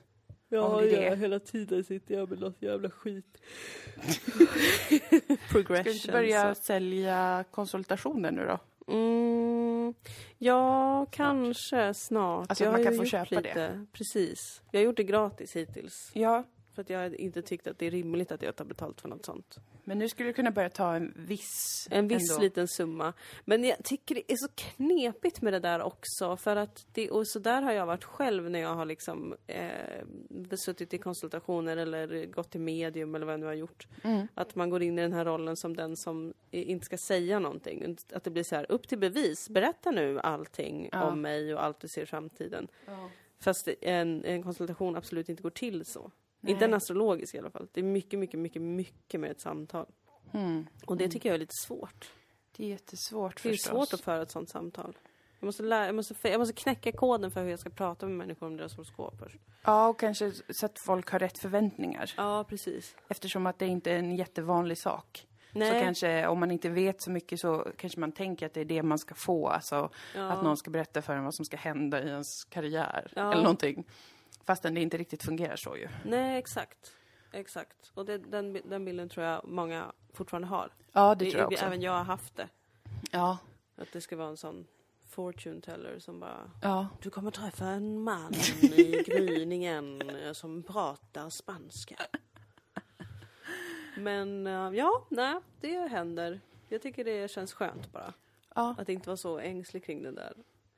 Ja, det det. hela tiden sitter jag med något jävla skit. Ska du Progression. inte börja sälja konsultationer nu då? Mm, ja, kanske snart. Alltså, jag man kan få köpa lite. Precis. Jag har gjort det gratis hittills. Ja, För att jag inte tyckt att det är rimligt att jag tar betalt för något sånt. men nu skulle du kunna börja ta en viss... En viss ändå. liten summa. Men jag tycker det är så knepigt med det där också. För att det, och så där har jag varit själv när jag har liksom eh, suttit i konsultationer eller gått till medium eller vad jag nu har gjort. Mm. Att man går in i den här rollen som den som inte ska säga någonting. Att det blir så här, upp till bevis, berätta nu allting Ja. om mig och allt du ser i framtiden. Fast en, en konsultation absolut inte går till så. Inte en astrologisk i alla fall. Det är mycket, mycket, mycket, mycket mer ett samtal. Mm. Och det tycker jag är lite svårt. Det är jättesvårt Det är förstås. svårt att föra ett sånt samtal. Jag måste, lära, jag, måste, jag måste knäcka koden för hur jag ska prata med människor om deras horoskop först. Ja, och kanske så att folk har rätt förväntningar. Ja, press. Eftersom att det inte är en jättevanlig sak. Nej. Så kanske om man inte vet så mycket så kanske man tänker att det är det man ska få. Alltså Ja. att någon ska berätta för en vad som ska hända i ens karriär. Ja. Eller någonting. Fastän det inte riktigt fungerar så ju. Nej, exakt. Exakt. Och det, den, den bilden tror jag många fortfarande har. Ja, det tror jag också. Även jag har haft det. Ja. Att det ska vara en sån fortune teller som bara Ja. Du kommer träffa en man i gryningen som pratar spanska. Men eh, ja, nej, det händer. Jag tycker det känns skönt bara. Ja, Att inte vara så ängslig kring det där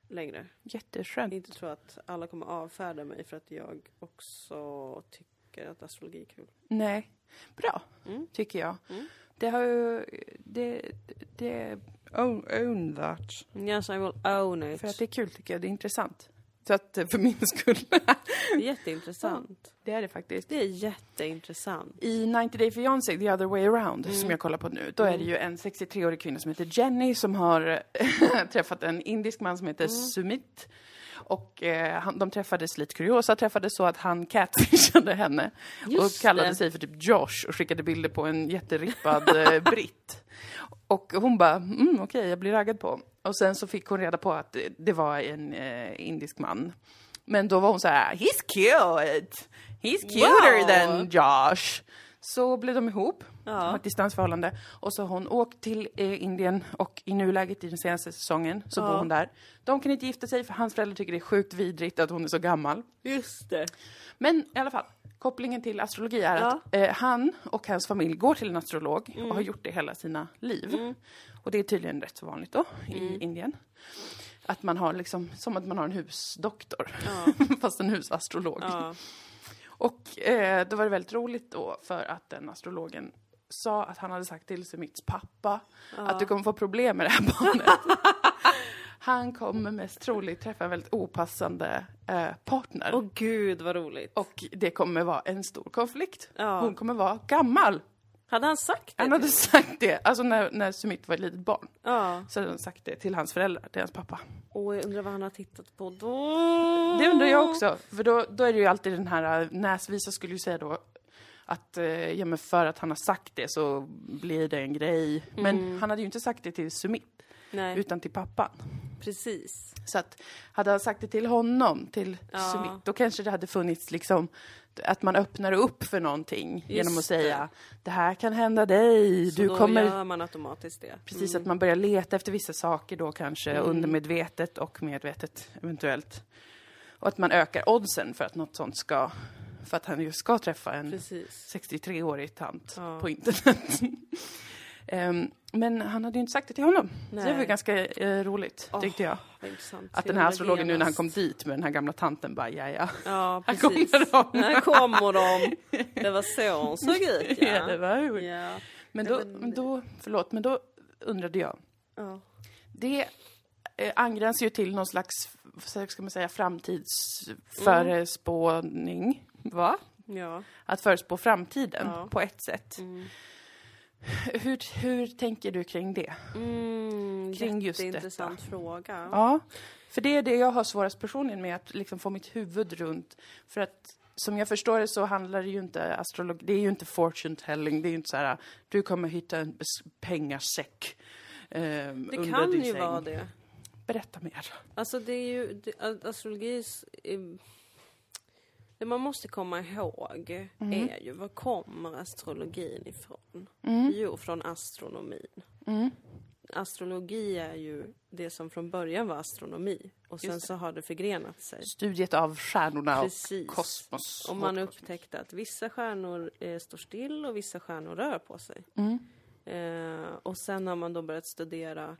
längre. jätteskönt. Inte tro att alla kommer avfärda mig för att jag också tycker att astrologi är kul. Nej. Bra, Mm. tycker jag. Mm. Det har ju... Det... det own, own that. Yes, I will own it. För att det är kul tycker jag. Det är intressant. Så att för min skull. Det är jätteintressant. det är det faktiskt. Det är jätteintressant. I 90 Day Fiancé, The Other Way Around, Mm. som jag kollar på nu, då är det ju en 63-årig kvinna som heter Jenny som har träffat en indisk man som Mm. heter Sumit. Och eh, han, de träffades lite kuriosa, träffades så att han catfishade henne Just och kallade det. sig för typ Josh och skickade bilder på en jätterippad eh, britt. Och hon bara, mm, okej, jag blir raggad på. Och sen så fick hon reda på att det, var en eh, indisk man. Men då var hon så här, he's cute! He's cuter Wow. than Josh. Så blev de ihop, Ja. ett distansförhållande. Och så har hon åkt till eh, Indien och i nuläget i den senaste säsongen så Ja. bor hon där. De kan inte gifta sig för hans föräldrar tycker det är sjukt vidrigt att hon är så gammal. Just det. Men i alla fall, kopplingen till astrologi är Ja. att eh, han och hans familj går till en astrolog Mm. och har gjort det hela sina liv. Och det är tydligen rätt så vanligt då Mm. i Indien. Att man har liksom, som att man har en husdoktor, Ja. fast en husastrolog. Ja. Och eh, då var det väldigt roligt då för att den astrologen sa att han hade sagt till Semits pappa att du kommer få problem med det här barnet. han kommer mest troligt träffa en väldigt opassande eh, partner. Åh gud vad roligt. Och det kommer vara en stor konflikt. Ja. Hon kommer vara gammal. Hade han sagt det? Han hade sagt det, alltså när, när Sumit var ett litet barn. Ja. Så hade han sagt det till hans föräldrar, till hans pappa. Och jag undrar vad han har tittat på då? Det undrar jag också, för då, då är det ju alltid den här, äh, näsvisa skulle ju säga då att, eh, ja men för att han har sagt det så blir det en grej. Men han hade ju inte sagt det till Sumit, Nej, utan till pappan. precis. Så att, hade han sagt det till honom, till Ja. Sumit, då kanske det hade funnits liksom att man öppnar upp för någonting genom att säga det här kan hända dig, Så du då kommer... gör man automatiskt det. Precis, att man börjar leta efter vissa saker då kanske Mm. undermedvetet och medvetet eventuellt. Och att man ökar oddsen för att något sånt ska, för att han ju ska träffa en Precis. 63-årig tant Ja. på internet. Ehm, men han hade ju inte sagt det till honom. Så det var Nej. ganska eh, roligt, Åh, tyckte jag. Att den här astrologen nu när han kom dit med den här gamla tanten bara, ja ja. Ja, Här precis. kommer de. Här kommer de. Det var så hon såg ut, ja. Ja, det var. Ja. Men Nej, då, men- då, förlåt, men då undrade jag. ja. Det eh, angränsar ju till någon slags, ska man säga, Mm. framtidsförespåning. Va? Ja. Att förutspå framtiden Ja. på ett sätt. Hur, hur tänker du kring det? Mm, Kring just jätteintressant fråga. Ja, för det är det jag har svårast personligen med, att liksom få mitt huvud runt. För att som jag förstår det så handlar det ju inte astrologi, det är ju inte fortune telling, det är ju inte så här, du kommer hitta en pengasäck eh, Det under kan din ju säng. vara det. Berätta mer. Alltså det är ju, det, astrologi, är- det man måste komma ihåg Mm. är ju, var kommer astrologin ifrån? Jo, från astronomin. Mm. Astrologi är ju det som från början var astronomi och sen så har det förgrenat sig. Studiet av stjärnorna Precis. och kosmos. Och man upptäckte att vissa stjärnor eh, står still och vissa stjärnor rör på sig. Mm. Eh, och sen har man då börjat studera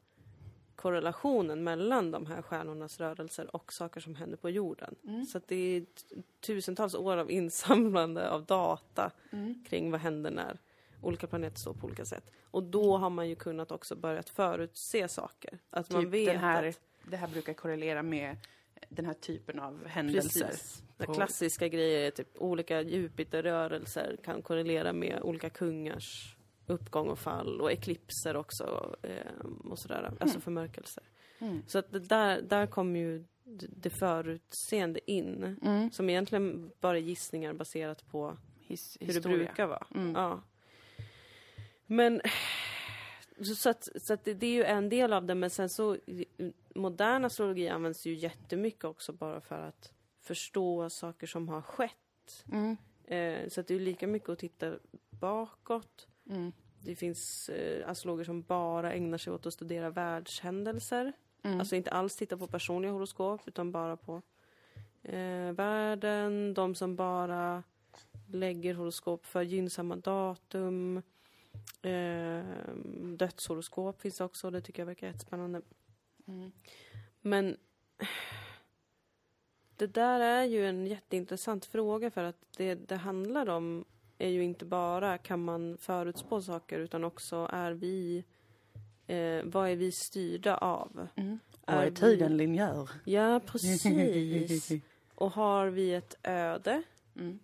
korrelationen mellan de här stjärnornas rörelser och saker som händer på jorden. Så att det är tusentals år av insamlande av data kring vad händer när olika planeter står på olika sätt. Och då har man ju kunnat också börjat förutse saker. Att man typ vet den här, att det här brukar korrelera med den här typen av händelser. Precis. På- klassiska grejer är typ olika Jupiterrörelser kan korrelera med olika kungars uppgång och fall och eklipser också eh, och sådär, alltså förmörkelser. Mm. Så att det där, där kommer ju det förutseende in, Mm. som egentligen bara är gissningar baserat på His, hur det historia. brukar vara. Mm. Ja. Men så, att, så att det, det är ju en del av det, men sen så modern astrologi används ju jättemycket också bara för att förstå saker som har skett. Mm. Eh, så att det är ju lika mycket att titta bakåt. Mm. Det finns eh, astrologer som bara ägnar sig åt att studera världshändelser. Mm. Alltså inte alls titta på personliga horoskop utan bara på eh, världen. De som bara lägger horoskop för gynnsamma datum. Eh, dödshoroskop finns också, det tycker jag verkar jättespännande. Mm. Men det där är ju en jätteintressant fråga för att det det handlar om är ju inte bara kan man förutspå saker utan också är vi eh, vad är vi styrda av? Mm. Och Är är vi- tiden linjär? Ja, precis. Och har vi ett öde Mm.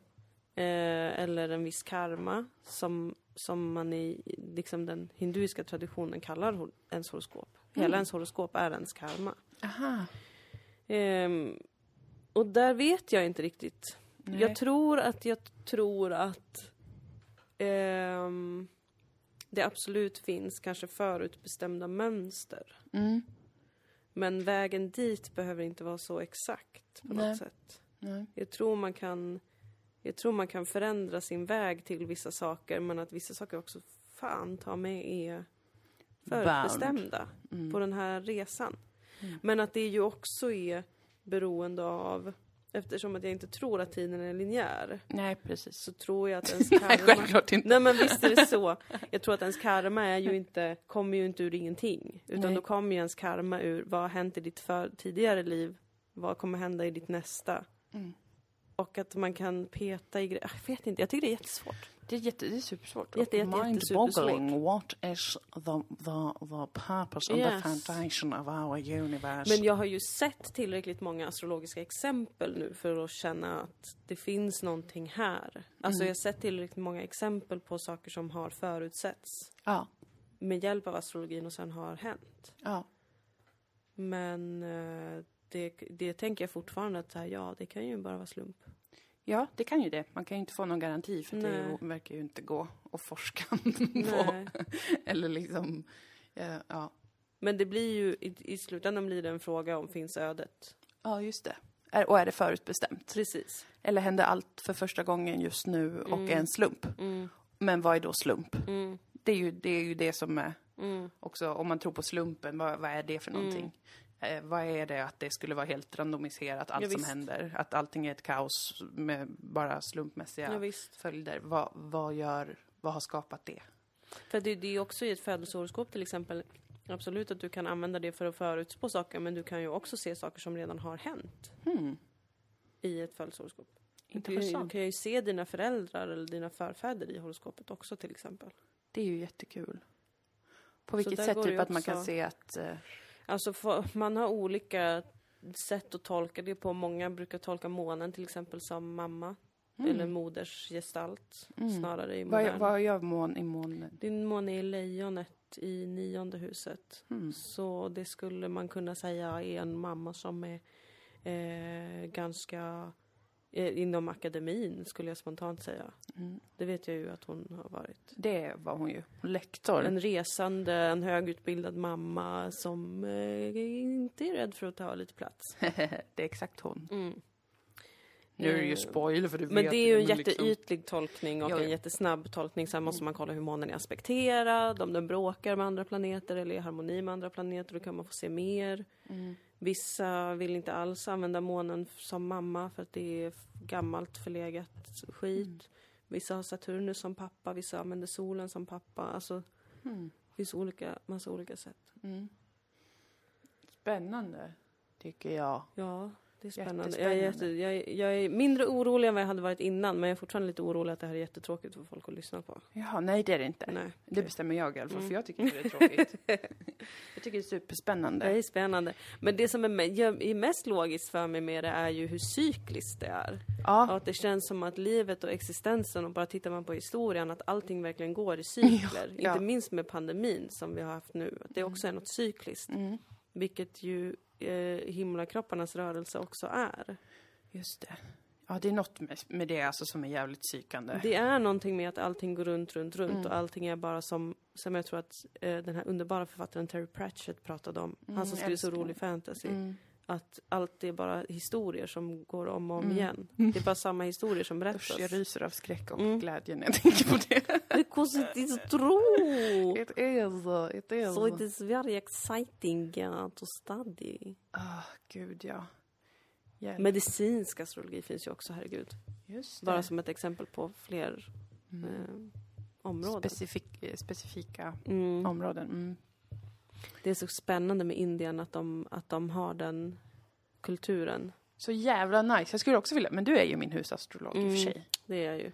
eh, eller en viss karma som, som man i liksom den hinduiska traditionen kallar hor- ens horoskop. Hela Mm. ens horoskop är ens karma. Aha. Ehm, och där vet jag inte riktigt. Nej. Jag tror att jag tror att ehm, det absolut finns kanske förutbestämda mönster. Mm. Men vägen dit behöver inte vara så exakt på Nej. något sätt. Nej. Jag tror man kan jag tror man kan förändra sin väg till vissa saker men att vissa saker också fan ta med är förutbestämda Mm. på den här resan. Men att det ju också är beroende av Eftersom att jag inte tror att tiden är linjär Nej, precis. så tror jag att ens Nej, karma... självklart inte. Nej men visst är det så. Jag tror att ens karma är ju inte, kommer ju inte ur ingenting. Utan Nej. då kommer ju ens karma ur vad har hänt i ditt för, tidigare liv, vad kommer hända i ditt nästa. Mm. Och att man kan peta i grejer. Jag vet inte, jag tycker det är jättesvårt. Det är, jätte, det är supersvårt. Jätte, jätte, Mind-boggling. What is the, the, the purpose and Yes. the foundation of our universe? Men jag har ju sett tillräckligt många astrologiska exempel nu för att känna att det finns någonting här. Alltså jag har sett tillräckligt många exempel på saker som har förutsetts Ja. med hjälp av astrologin och sen har hänt. Ja. Men eh, det, det tänker jag fortfarande att så här, ja, det kan ju bara vara slump. Ja, det kan ju det. Man kan ju inte få någon garanti för det verkar ju inte gå att forska på. Eller liksom, eh, ja. Men det blir ju, i, i slutändan blir det en fråga om finns ödet. Ja, just det. Är, och är det förutbestämt? Precis. Eller händer allt för första gången just nu och är en slump? Mm, Men vad är då slump? mm, Det är ju det, är ju det som är mm, också, om man tror på slumpen, vad, vad är det för någonting? Eh, vad är det att det skulle vara helt randomiserat, allt Ja, som händer? Att allting är ett kaos med bara slumpmässiga ja, följder. Vad, vad gör, vad har skapat det? För det, det är också i ett födelsehoroskop till exempel. Absolut att du kan använda det för att förutspå saker men du kan ju också se saker som redan har hänt Hmm. i ett födelsehoroskop. Du, du Intressant. kan ju se dina föräldrar eller dina förfäder i horoskopet också till exempel. Det är ju jättekul. På vilket sätt typ att man kan se att... eh, Alltså för, man har olika sätt att tolka det på. Många brukar tolka månen till exempel som mamma. eller modersgestalt snarare i Mm. Vad, modern. vad gör mån i månen? Din måne är lejonet i nionde huset. Mm. Så det skulle man kunna säga är en mamma som är eh, ganska inom akademin skulle jag spontant säga. Mm. Det vet jag ju att hon har varit. Det var hon ju. Lektor. En resande, en högutbildad mamma som eh, inte är rädd för att ta lite plats. det är exakt hon. Mm. Nu är det ju Eh, spoiler för du Men vet det är ju en men liksom- jätteytlig tolkning och Jo, en jo. jättesnabb tolkning. Sen måste man kolla hur månen är aspekterad, om den bråkar med andra planeter eller är i harmoni med andra planeter. Då kan man få se mer. Mm. Vissa vill inte alls använda månen som mamma för att det är gammalt förlegat skit. Mm. Vissa har Saturnus som pappa, vissa använder solen som pappa. Alltså, Mm. det finns olika, massa olika sätt. Mm. Spännande, tycker jag. Ja, det är spännande. Jag är, jätte, jag, jag är mindre orolig än vad jag hade varit innan, men jag är fortfarande lite orolig att det här är jättetråkigt för folk att lyssna på. Jaha, nej det är det inte. Nej. Det bestämmer jag i alla fall, Mm. för jag tycker inte det är tråkigt. jag tycker det är superspännande. Det är spännande. Men det som är, mest logiskt för mig med det är ju hur cykliskt det är. Och Ja, att det känns som att livet och existensen, och bara tittar man på historien, att allting verkligen går i cykler. Ja. Inte minst med pandemin som vi har haft nu. Att det också är något cykliskt. mm. Vilket ju eh, himlakropparnas rörelse också är. just det. Ja, det är något med, med det alltså som är jävligt psykande. Det är någonting med att allting går runt, runt, runt Mm. och allting är bara som, som jag tror att eh, den här underbara författaren Terry Pratchett pratade om. Mm, han som skriver så rolig fantasy. Mm. Att allt är bara historier som går om och om Mm. igen. Det är bara samma historier som berättas. Usch, jag ryser av skräck och Mm. glädje när jag tänker på det. Because it is true! It is, it is. So it is very exciting uh, to study. Ah, gud ja. Hjälp. Medicinsk astrologi finns ju också, herregud. Just det. Bara som ett exempel på fler Mm. eh, områden. Specifik, eh, specifika Mm. områden. Mm. Det är så spännande med Indien att de, att de har den kulturen. Så jävla nice. Jag skulle också vilja, men du är ju min husastrolog i och Mm. för sig. Det är ju.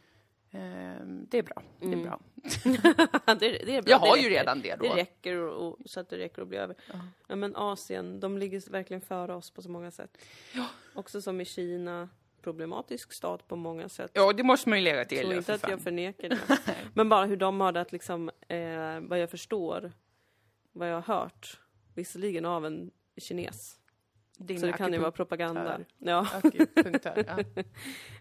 Ehm, det är bra. Det är Mm. bra. det, det är bra. Jag har det ju räcker. redan det då. Det räcker och, och, så att det räcker att bli över. Ja. Ja, men Asien, de ligger verkligen före oss på så många sätt. Ja. Också som i Kina, problematisk stat på många sätt. Ja, det måste man ju lägga till. ja, inte att jag fan. förnekar det. Men bara hur de har det att liksom, eh, vad jag förstår, vad jag har hört, visserligen av en kines. Din så det kan ju vara propaganda. Ja. Ja.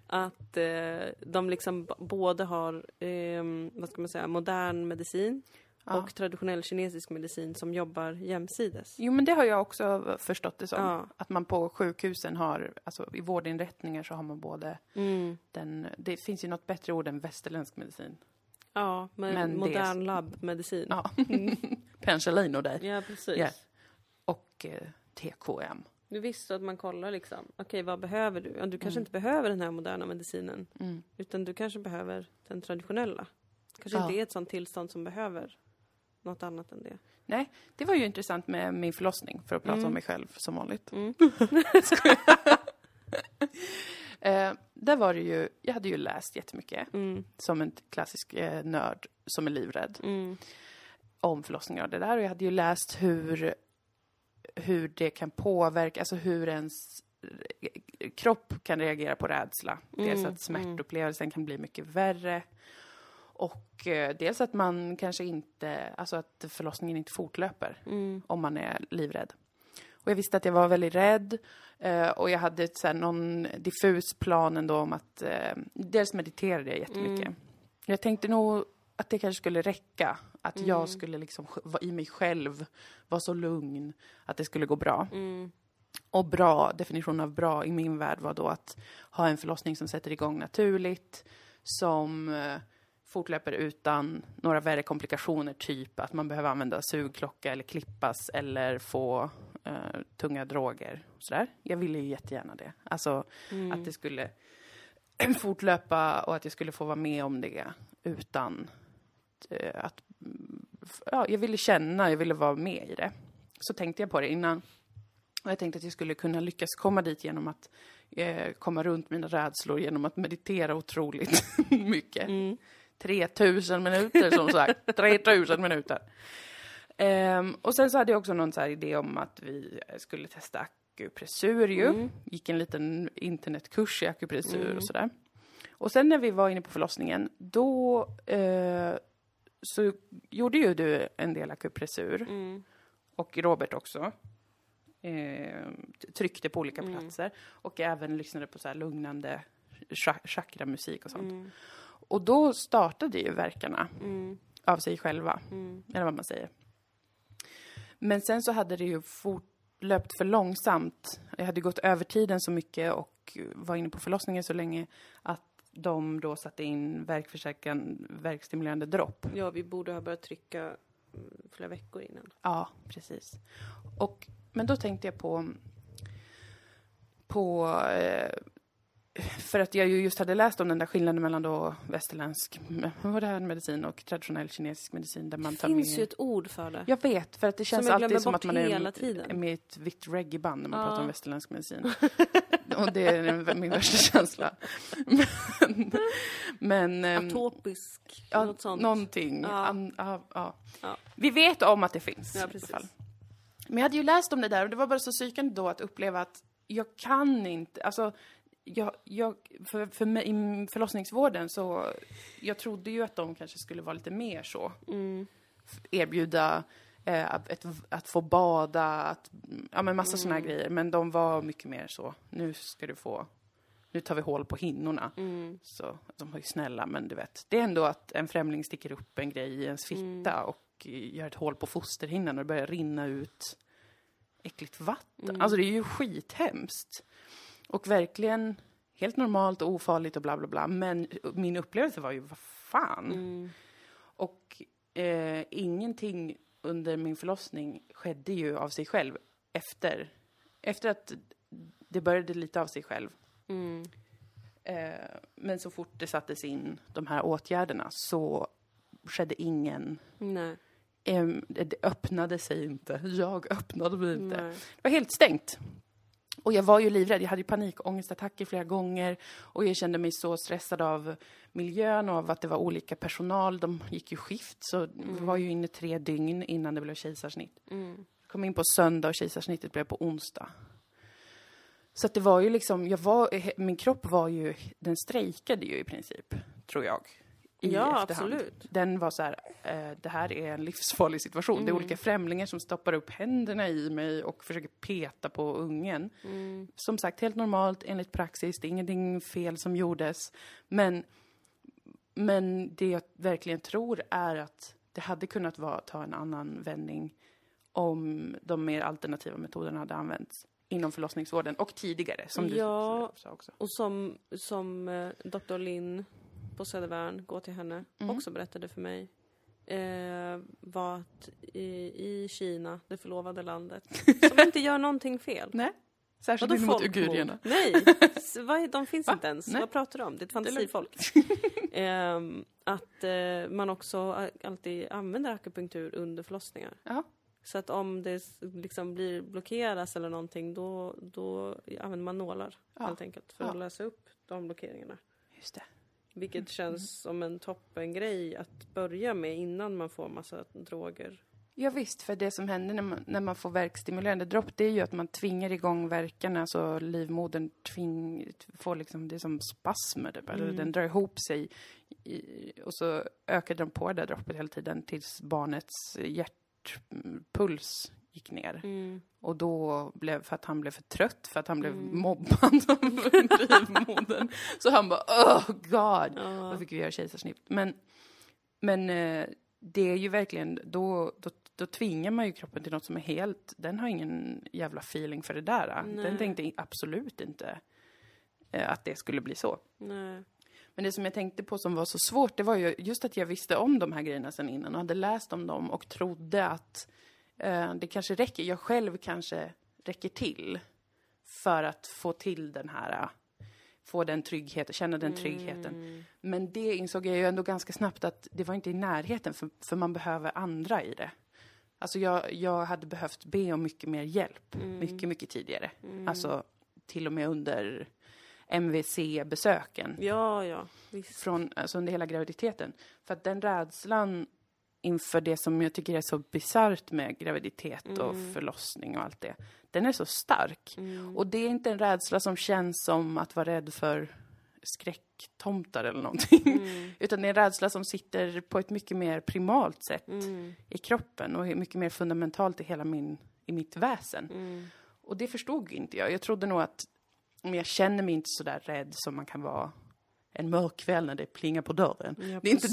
att eh, de liksom både har, eh, vad ska man säga, modern medicin Ja. och traditionell kinesisk medicin som jobbar jämsides. Jo, men det har jag också förstått det som. Ja. Att man på sjukhusen har, alltså i vårdinrättningar så har man både Mm. den, det finns ju något bättre ord än västerländsk medicin. Ja, men, Men modern labbmedicin. Ja. Penicillin och dig. Ja, precis. Ja. Och eh, TKM. Du visste att man kollar liksom, okej vad behöver du? Ja, du kanske Mm. inte behöver den här moderna medicinen, Mm. utan du kanske behöver den traditionella. Kanske Ja. inte är ett sånt tillstånd som behöver något annat än det. Nej, det var ju intressant med min förlossning, för att prata Mm. om mig själv som vanligt. Mm. Eh, där var det ju, jag hade ju läst jättemycket, Mm. som en klassisk eh, nörd som är livrädd, Mm. Om förlossningar och det där. Och jag hade ju läst hur, hur det kan påverka, alltså hur ens kropp kan reagera på rädsla. Dels Mm, att smärtupplevelsen kan bli mycket värre. Och eh, dels att man kanske inte, alltså att förlossningen inte fortlöper Mm. om man är livrädd. Och jag visste att jag var väldigt rädd eh, och jag hade ett, så här, någon diffus plan ändå om att eh, dels mediterade jag jättemycket. Mm. Jag tänkte nog att det kanske skulle räcka. Att Mm. jag skulle liksom i mig själv, vara så lugn att det skulle gå bra. Mm. Och bra, definitionen av bra i min värld var då att ha en förlossning som sätter igång naturligt, som eh, fortlöper utan några värre komplikationer, typ att man behöver använda sugklocka eller klippas eller få eh, tunga droger. Sådär. Jag ville ju jättegärna det. Alltså Mm. att det skulle fortlöpa och att jag skulle få vara med om det utan eh, att... Ja, jag ville känna, jag ville vara med i det. Så tänkte jag på det innan. Och jag tänkte att jag skulle kunna lyckas komma dit genom att eh, komma runt mina rädslor genom att meditera otroligt mycket. Mm. 3000 minuter som sagt. 3000 minuter. Ehm, och sen så hade jag också någon så här idé om att vi skulle testa akupressur ju. Mm. Gick en liten internetkurs i akupressur Mm. och sådär. Och sen när vi var inne på förlossningen, då eh, så gjorde ju du en del akupressur. Mm. Och Robert också. Eh, tryckte på olika Mm. platser. Och även lyssnade på så lugnande cha- chakramusik och sånt. Mm. Och då startade ju verkarna Mm. av sig själva. Mm. Eller vad man säger. Men sen så hade det ju fortlöpt för långsamt. Jag hade gått över tiden så mycket och var inne på förlossningen så länge att de då satte in värkförsäkran, värkstimulerande dropp. Ja, vi borde ha börjat trycka mm, flera veckor innan. Ja, precis. Och, men då tänkte jag på, på eh, för att jag ju just hade läst om den där skillnaden mellan då västerländsk medicin och traditionell kinesisk medicin där man Det tar finns med... ju ett ord för det. Jag vet, för att det känns alltid som att man är, är med i ett vitt reggaeband när man Ja. pratar om västerländsk medicin. och det är min värsta känsla. men, men ehm, Atopisk, ja, något sånt. någonting. Ja. An, ja, ja. Ja. Vi vet om att det finns Ja, precis. Men jag hade ju läst om det där och det var bara så psykande då att uppleva att jag kan inte, alltså jag, jag, för, för mig, i förlossningsvården så, jag trodde ju att de kanske skulle vara lite mer så. Mm. Erbjuda eh, att, ett, att få bada, att, ja men massa Mm. grejer. Men de var mycket mer så, nu ska du få, nu tar vi hål på hinnorna. Mm. Så de var ju snälla, men du vet. Det är ändå att en främling sticker upp en grej i ens fitta Mm. och eh, gör ett hål på fosterhinnan och det börjar rinna ut äckligt vatten. Mm. Alltså det är ju skithemskt. Och verkligen helt normalt och ofarligt och bla bla bla. Men min upplevelse var ju, vad fan? Mm. Och eh, ingenting under min förlossning skedde ju av sig själv efter. Efter att det började lite av sig själv. Mm. Eh, men så fort det sattes in de här åtgärderna så skedde ingen... Nej. det, det öppnade sig inte. Jag öppnade mig inte. Nej. Det var helt stängt. Och jag var ju livrädd. Jag hade ju panikångestattacker flera gånger. Och jag kände mig så stressad av miljön och av att det var olika personal. De gick ju skift, så vi var ju inne tre dygn innan det blev kejsarsnitt. Mm. kom in på söndag och kejsarsnittet blev på onsdag. Så det var ju liksom, jag var, min kropp var ju, den strejkade ju i princip, tror jag. I Ja, efterhand. absolut. Den var så här, eh, det här är en livsfarlig situation. Det är Mm. olika främlingar som stoppar upp händerna i mig och försöker peta på ungen. Mm. Som sagt, helt normalt enligt praxis, det är ingenting fel som gjordes. Men, men det jag verkligen tror är att det hade kunnat vara, ta en annan vändning om de mer alternativa metoderna hade använts inom förlossningsvården och tidigare, som du Ja. sa också. Och som, som eh, Dr. Linn på Södervärn, gå till henne, Mm. också berättade för mig eh, var att i, i Kina, det förlovade landet, som inte gör någonting fel. Nej, särskilt Vadå mot uigurierna. Nej, S- vad är- de finns Va? inte ens. Nej. Vad pratar du om? Det är ett fantasifolk. Ehm, att eh, man också alltid använder akupunktur under förlossningar. Ja, Så att om det liksom blir blockeras eller någonting då, då använder man nålar Ja. helt enkelt för Ja. att lösa upp de blockeringarna. just det. Vilket känns som en toppengrej att börja med innan man får massa droger. Ja, visst, för det som händer när man, när man får verkstimulerande dropp, det är ju att man tvingar igång verkarna så livmodern tving, får liksom, det är som spasmer, typ. Eller Mm. den drar ihop sig. I, och så ökar de på det där droppet hela tiden tills barnets hjärtpuls gick ner. Och då blev, för att han blev för trött, för att han blev Mm. mobbad av livmodern. Så han bara, oh god! Ja. Då fick vi göra kejsarsnitt. Men, men eh, det är ju verkligen, då, då, då tvingar man ju kroppen till något som är helt, den har ingen jävla feeling för det där. Nej. Den tänkte absolut inte eh, att det skulle bli så. Nej. Men det som jag tänkte på som var så svårt, det var ju just att jag visste om de här grejerna sedan innan och hade läst om dem och trodde att det kanske räcker, jag själv kanske räcker till för att få till den här, eh, få den tryggheten, känna den tryggheten. Mm. Men det insåg jag ju ändå ganska snabbt att det var inte i närheten, för, för man behöver andra i det. Alltså jag, jag hade behövt be om mycket mer hjälp, Mm. mycket, mycket tidigare. Alltså till och med under MVC-besöken Ja, ja. Visst. från, alltså under hela graviditeten. För att den rädslan inför det som jag tycker är så bisarrt med graviditet och förlossning och allt det, den är så stark. Mm. Och det är inte en rädsla som känns som att vara rädd för skräcktomtar eller någonting. Mm. Utan det är en rädsla som sitter på ett mycket mer primalt sätt Mm. i kroppen och mycket mer fundamentalt i hela min, i mitt väsen. Mm. Och det förstod inte jag. Jag trodde nog att, men jag känner mig inte så där rädd som man kan vara en mörk kväll när det plingar på dörren. Ja, Det är inte.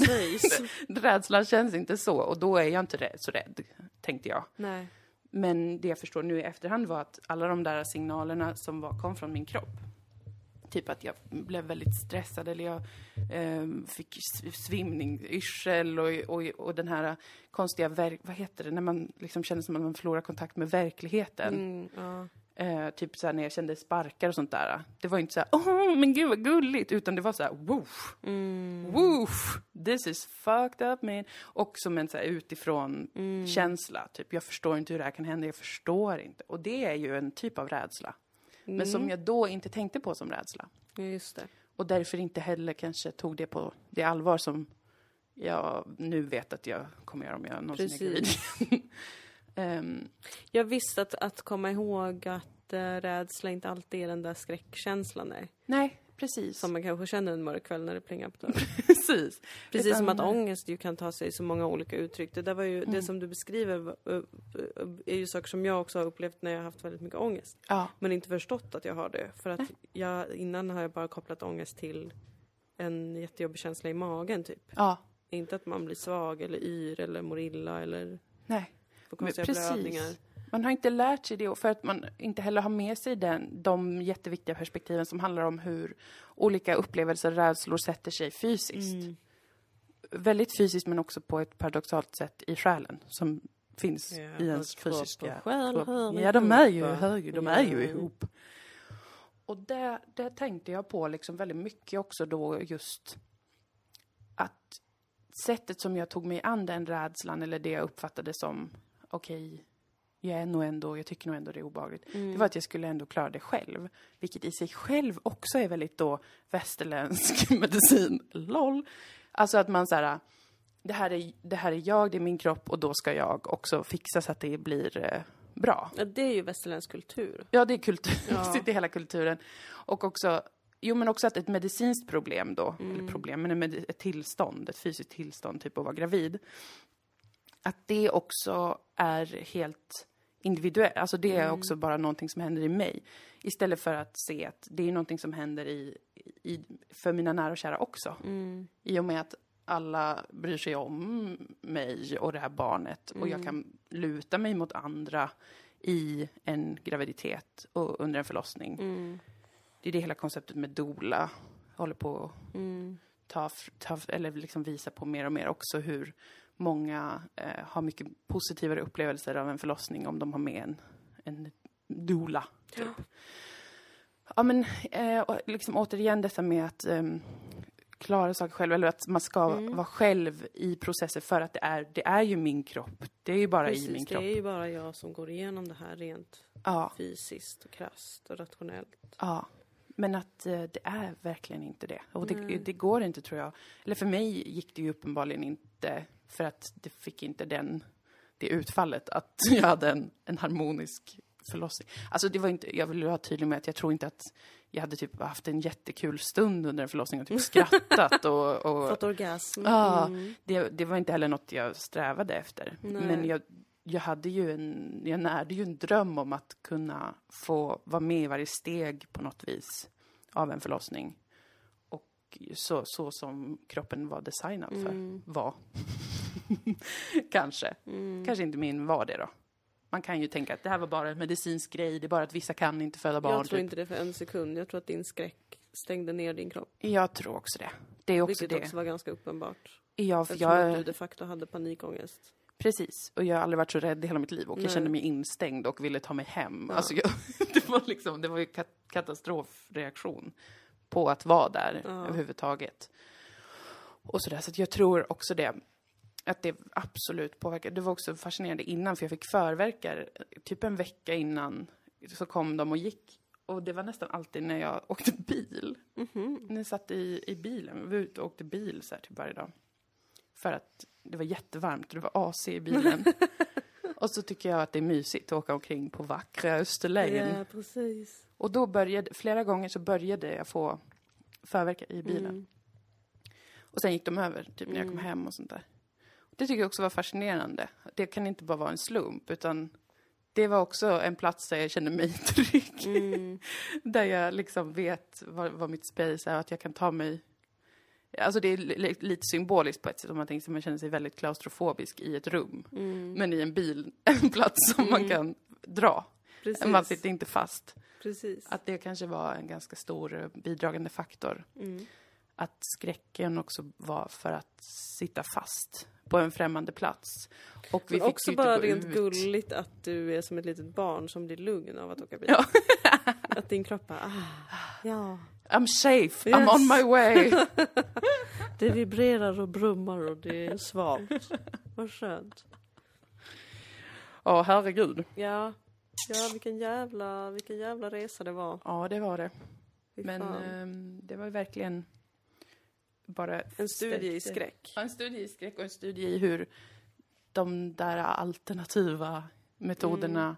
Rädslan känns inte så och då är jag inte rädd, så rädd, tänkte jag. Nej. Men det jag förstår nu i efterhand var att alla de där signalerna som var, kom från min kropp, typ att jag blev väldigt stressad eller jag ehm, fick svimning, yrsel och, och, och den här konstiga, vad heter det, när man liksom känner som att man förlorar kontakt med verkligheten. Mm, ja. Eh, typ såhär när jag kände sparkar och sånt där. Det var inte såhär, åh men gud vad gulligt, utan det var såhär, woof, Mm. woof, this is fucked up man. Och som en såhär utifrån Mm. känsla, typ jag förstår inte hur det här kan hända, jag förstår inte. Och det är ju en typ av rädsla. Men Mm. som jag då inte tänkte på som rädsla. Just det. Och därför inte heller kanske tog det på det allvar som jag nu vet att jag kommer göra om jag någonsin är gravid. Ehm, Jag visste att, att komma ihåg att uh, rädsla inte alltid är den där skräckkänslan är. nej, precis. Som man kanske känner en mörk kväll när det plingar på dörren. precis. Precis Utan- som att ångest ju kan ta sig så många olika uttryck. Det, där var ju, Mm. det som du beskriver är ju saker som jag också har upplevt när jag har haft väldigt mycket ångest. Ja, Men inte förstått att jag har det. För att jag, innan har jag bara kopplat ångest till en jättejobbig känsla i magen typ. ja, Inte att man blir svag eller yr eller mår illa eller nej. Men konstiga blödningar. Man har inte lärt sig det för att man inte heller har med sig den, de jätteviktiga perspektiven som handlar om hur olika upplevelser och rädslor sätter sig fysiskt. Mm. Väldigt fysiskt men också på ett paradoxalt sätt i själen som finns Ja, i ens och fysiska själ hör Ja, de är ju, hör ju, de är ju Ja. ihop. Och det, det tänkte jag på liksom väldigt mycket också då just att sättet som jag tog mig an den rädslan eller det jag uppfattade som okej, jag är nog ändå, jag tycker nog ändå det är obehagligt. Mm. Det var att jag skulle ändå klara det själv. Vilket i sig själv också är väldigt då västerländsk medicin. LOL. Alltså att man så här, det här, är, det här är jag, det är min kropp och då ska jag också fixa så att det blir eh, bra. Ja, det är ju västerländsk kultur. Ja, det är kultur, Ja. sitter hela kulturen. Och också, jo men också att ett medicinskt problem då, Mm. eller problem, men ett tillstånd, ett fysiskt tillstånd, typ att vara gravid. Att det också är helt individuellt, alltså det är Mm. också bara någonting som händer i mig. Istället för att se att det är någonting som händer i, i, för mina nära och kära också. Mm. I och med att alla bryr sig om mig och det här barnet och Mm. jag kan luta mig mot andra i en graviditet och under en förlossning. Mm. Det är det hela konceptet med doula håller på att Mm. ta, ta eller liksom visa på mer och mer också hur många eh, har mycket positivare upplevelser av en förlossning om de har med en, en doula. Typ. Ja men eh, liksom återigen detta med att ehm, klara saker själv eller att man ska Mm. vara själv i processer för att det är, det är ju min kropp. Det är ju bara Precis, i min det kropp. är ju bara jag som går igenom det här rent Ja, fysiskt och krasst och rationellt. ja. Men att eh, det är verkligen inte det. Och det, det går inte tror jag. Eller för mig gick det ju uppenbarligen inte för att det fick inte den, det utfallet att jag hade en, en harmonisk förlossning. Alltså det var inte, jag vill vara tydlig med att jag tror inte att jag hade typ haft en jättekul stund under en förlossning och typ skrattat och, och Fått orgasm. Ja. Mm. det, det var inte heller något jag strävade efter. Nej. Men jag, jag hade ju en, jag närde ju en dröm om att kunna få vara med i varje steg på något vis av en förlossning. Så, så som kroppen var designad för, Mm. var. Kanske. Mm. Kanske inte min var det då. Man kan ju tänka att det här var bara en medicinsk grej, det är bara att vissa kan inte föda barn. Jag tror typ. inte det för en sekund. Jag tror att din skräck stängde ner din kropp. Jag tror också det. Det är också Vilket det. också var ganska uppenbart. Ja, för Eftersom att jag, du de facto hade panikångest. Precis, och jag har aldrig varit så rädd i hela mitt liv och Nej. jag kände mig instängd och ville ta mig hem. Ja. Alltså jag, det var liksom, det var ju kat- katastrofreaktion på att vara där Ja. överhuvudtaget. Och sådär, så jag tror också det. Att det absolut påverkar. Det var också fascinerande innan, för jag fick förverkar typ en vecka innan så kom de och gick. Och det var nästan alltid när jag åkte bil. Mhm. När jag satt i, i bilen, vi var ute och åkte bil så här typ varje dag. För att det var jättevarmt och det var AC i bilen. och så tycker jag att det är mysigt att åka omkring på vackra Österlen. Ja, precis. Och då började, flera gånger så började jag få förverkar i bilen. Mm. Och sen gick de över, typ när jag kom Mm. hem och sånt där. Det tycker jag också var fascinerande. Det kan inte bara vara en slump, utan det var också en plats där jag kände mig trygg. Mm. Där jag liksom vet vad, vad mitt space är och att jag kan ta mig... Alltså det är li- li- lite symboliskt på ett sätt om man tänker sig man känner sig väldigt klaustrofobisk i ett rum. Mm. Men i en bil, en plats som man Mm. kan dra. Precis. Man sitter inte fast. Precis. Att det kanske var en ganska stor eh, bidragande faktor. Mm. Att skräcken också var för att sitta fast på en främmande plats. Och vi Men fick också bara rent ut. gulligt att du är som ett litet barn som blir lugn av att åka bil. Ja. Att din kropp bara, ah, ja. I'm safe, I'm Yes. on my way. Det vibrerar och brummar och det är svalt. Vad skönt. Ja, herregud. Ja. Ja, vilken jävla, vilken jävla resa det var. Ja, det var det. Men ehm, det var verkligen bara... en studie i skräck. Ja, en studie i skräck och en studie i hur de där alternativa metoderna Mm.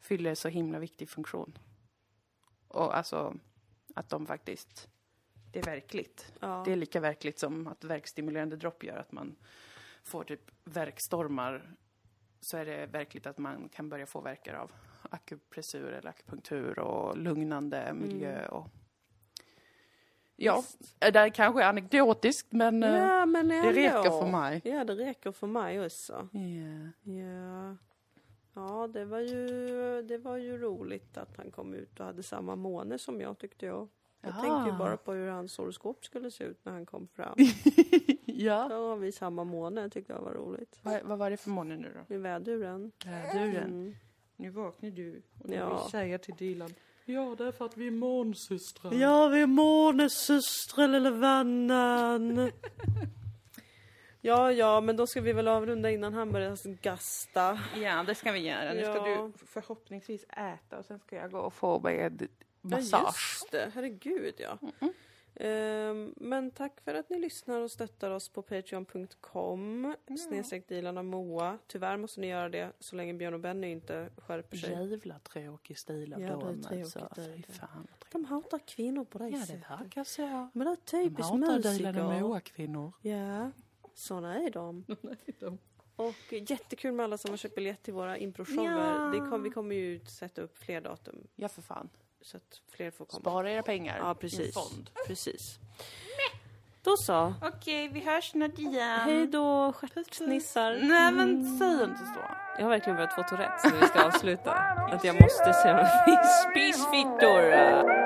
fyller så himla viktig funktion. Och alltså att de faktiskt, det är verkligt. Ja. Det är lika verkligt som att verkstimulerande dropp gör att man får typ verkstormar. Så är det verkligt att man kan börja få verkar av akupressur eller akupunktur och lugnande miljö och Ja, det här kanske är anekdotiskt men eh, ja, men det räcker för mig. Ja, det räcker för mig också. Ja. Ja. Ja, det var ju, det var ju roligt att han kom ut och hade samma måne som jag tyckte jag. Jag Ja. tänkte ju bara på hur hans horoskop skulle se ut när han kom fram. ja. Då har vi samma måne, tyckte jag var roligt. Vad, vad var det för måne nu då? I väduren. Väduren. Mm. Nu vaknar du och du ja. vill säga till Dilan. Ja, det är för att vi är månsystrar. Ja, vi är månesystrar lilla vännen. ja, ja, men då ska vi väl avrunda innan han börjar gasta. Ja, det ska vi göra. Nu ska Ja. du förhoppningsvis äta och sen ska jag gå och en Ja, massage. just det. Herregud, ja. Ehm, men tack för att ni lyssnar och stöttar oss på patreon.com snedstreck Dilan och Moa. Tyvärr måste ni göra det så länge Björn och Benny inte skärper sig. Jävla tråkig stil av Ja, det är dem tråkigt, alltså. det är Fy det. fan vad tråkigt. De hatar kvinnor på det Ja, det sättet. verkar så. Men det är De typiskt hatar Dilan och musiker. Moa-kvinnor. Ja, såna är de. Och jättekul med alla som har köpt biljett till våra improshower. Ja. Det kom, vi kommer ju sätta upp fler datum Ja, för fan. så att fler får komma. Spara era pengar Ja, i en precis. fond. Precis. Då så. Okej, vi hörs snart igen. Hej då, stjärtnissar. Nej, men säg inte så. Jag har verkligen börjat få Tourettes när vi ska avsluta. Att jag måste säga spissfittor.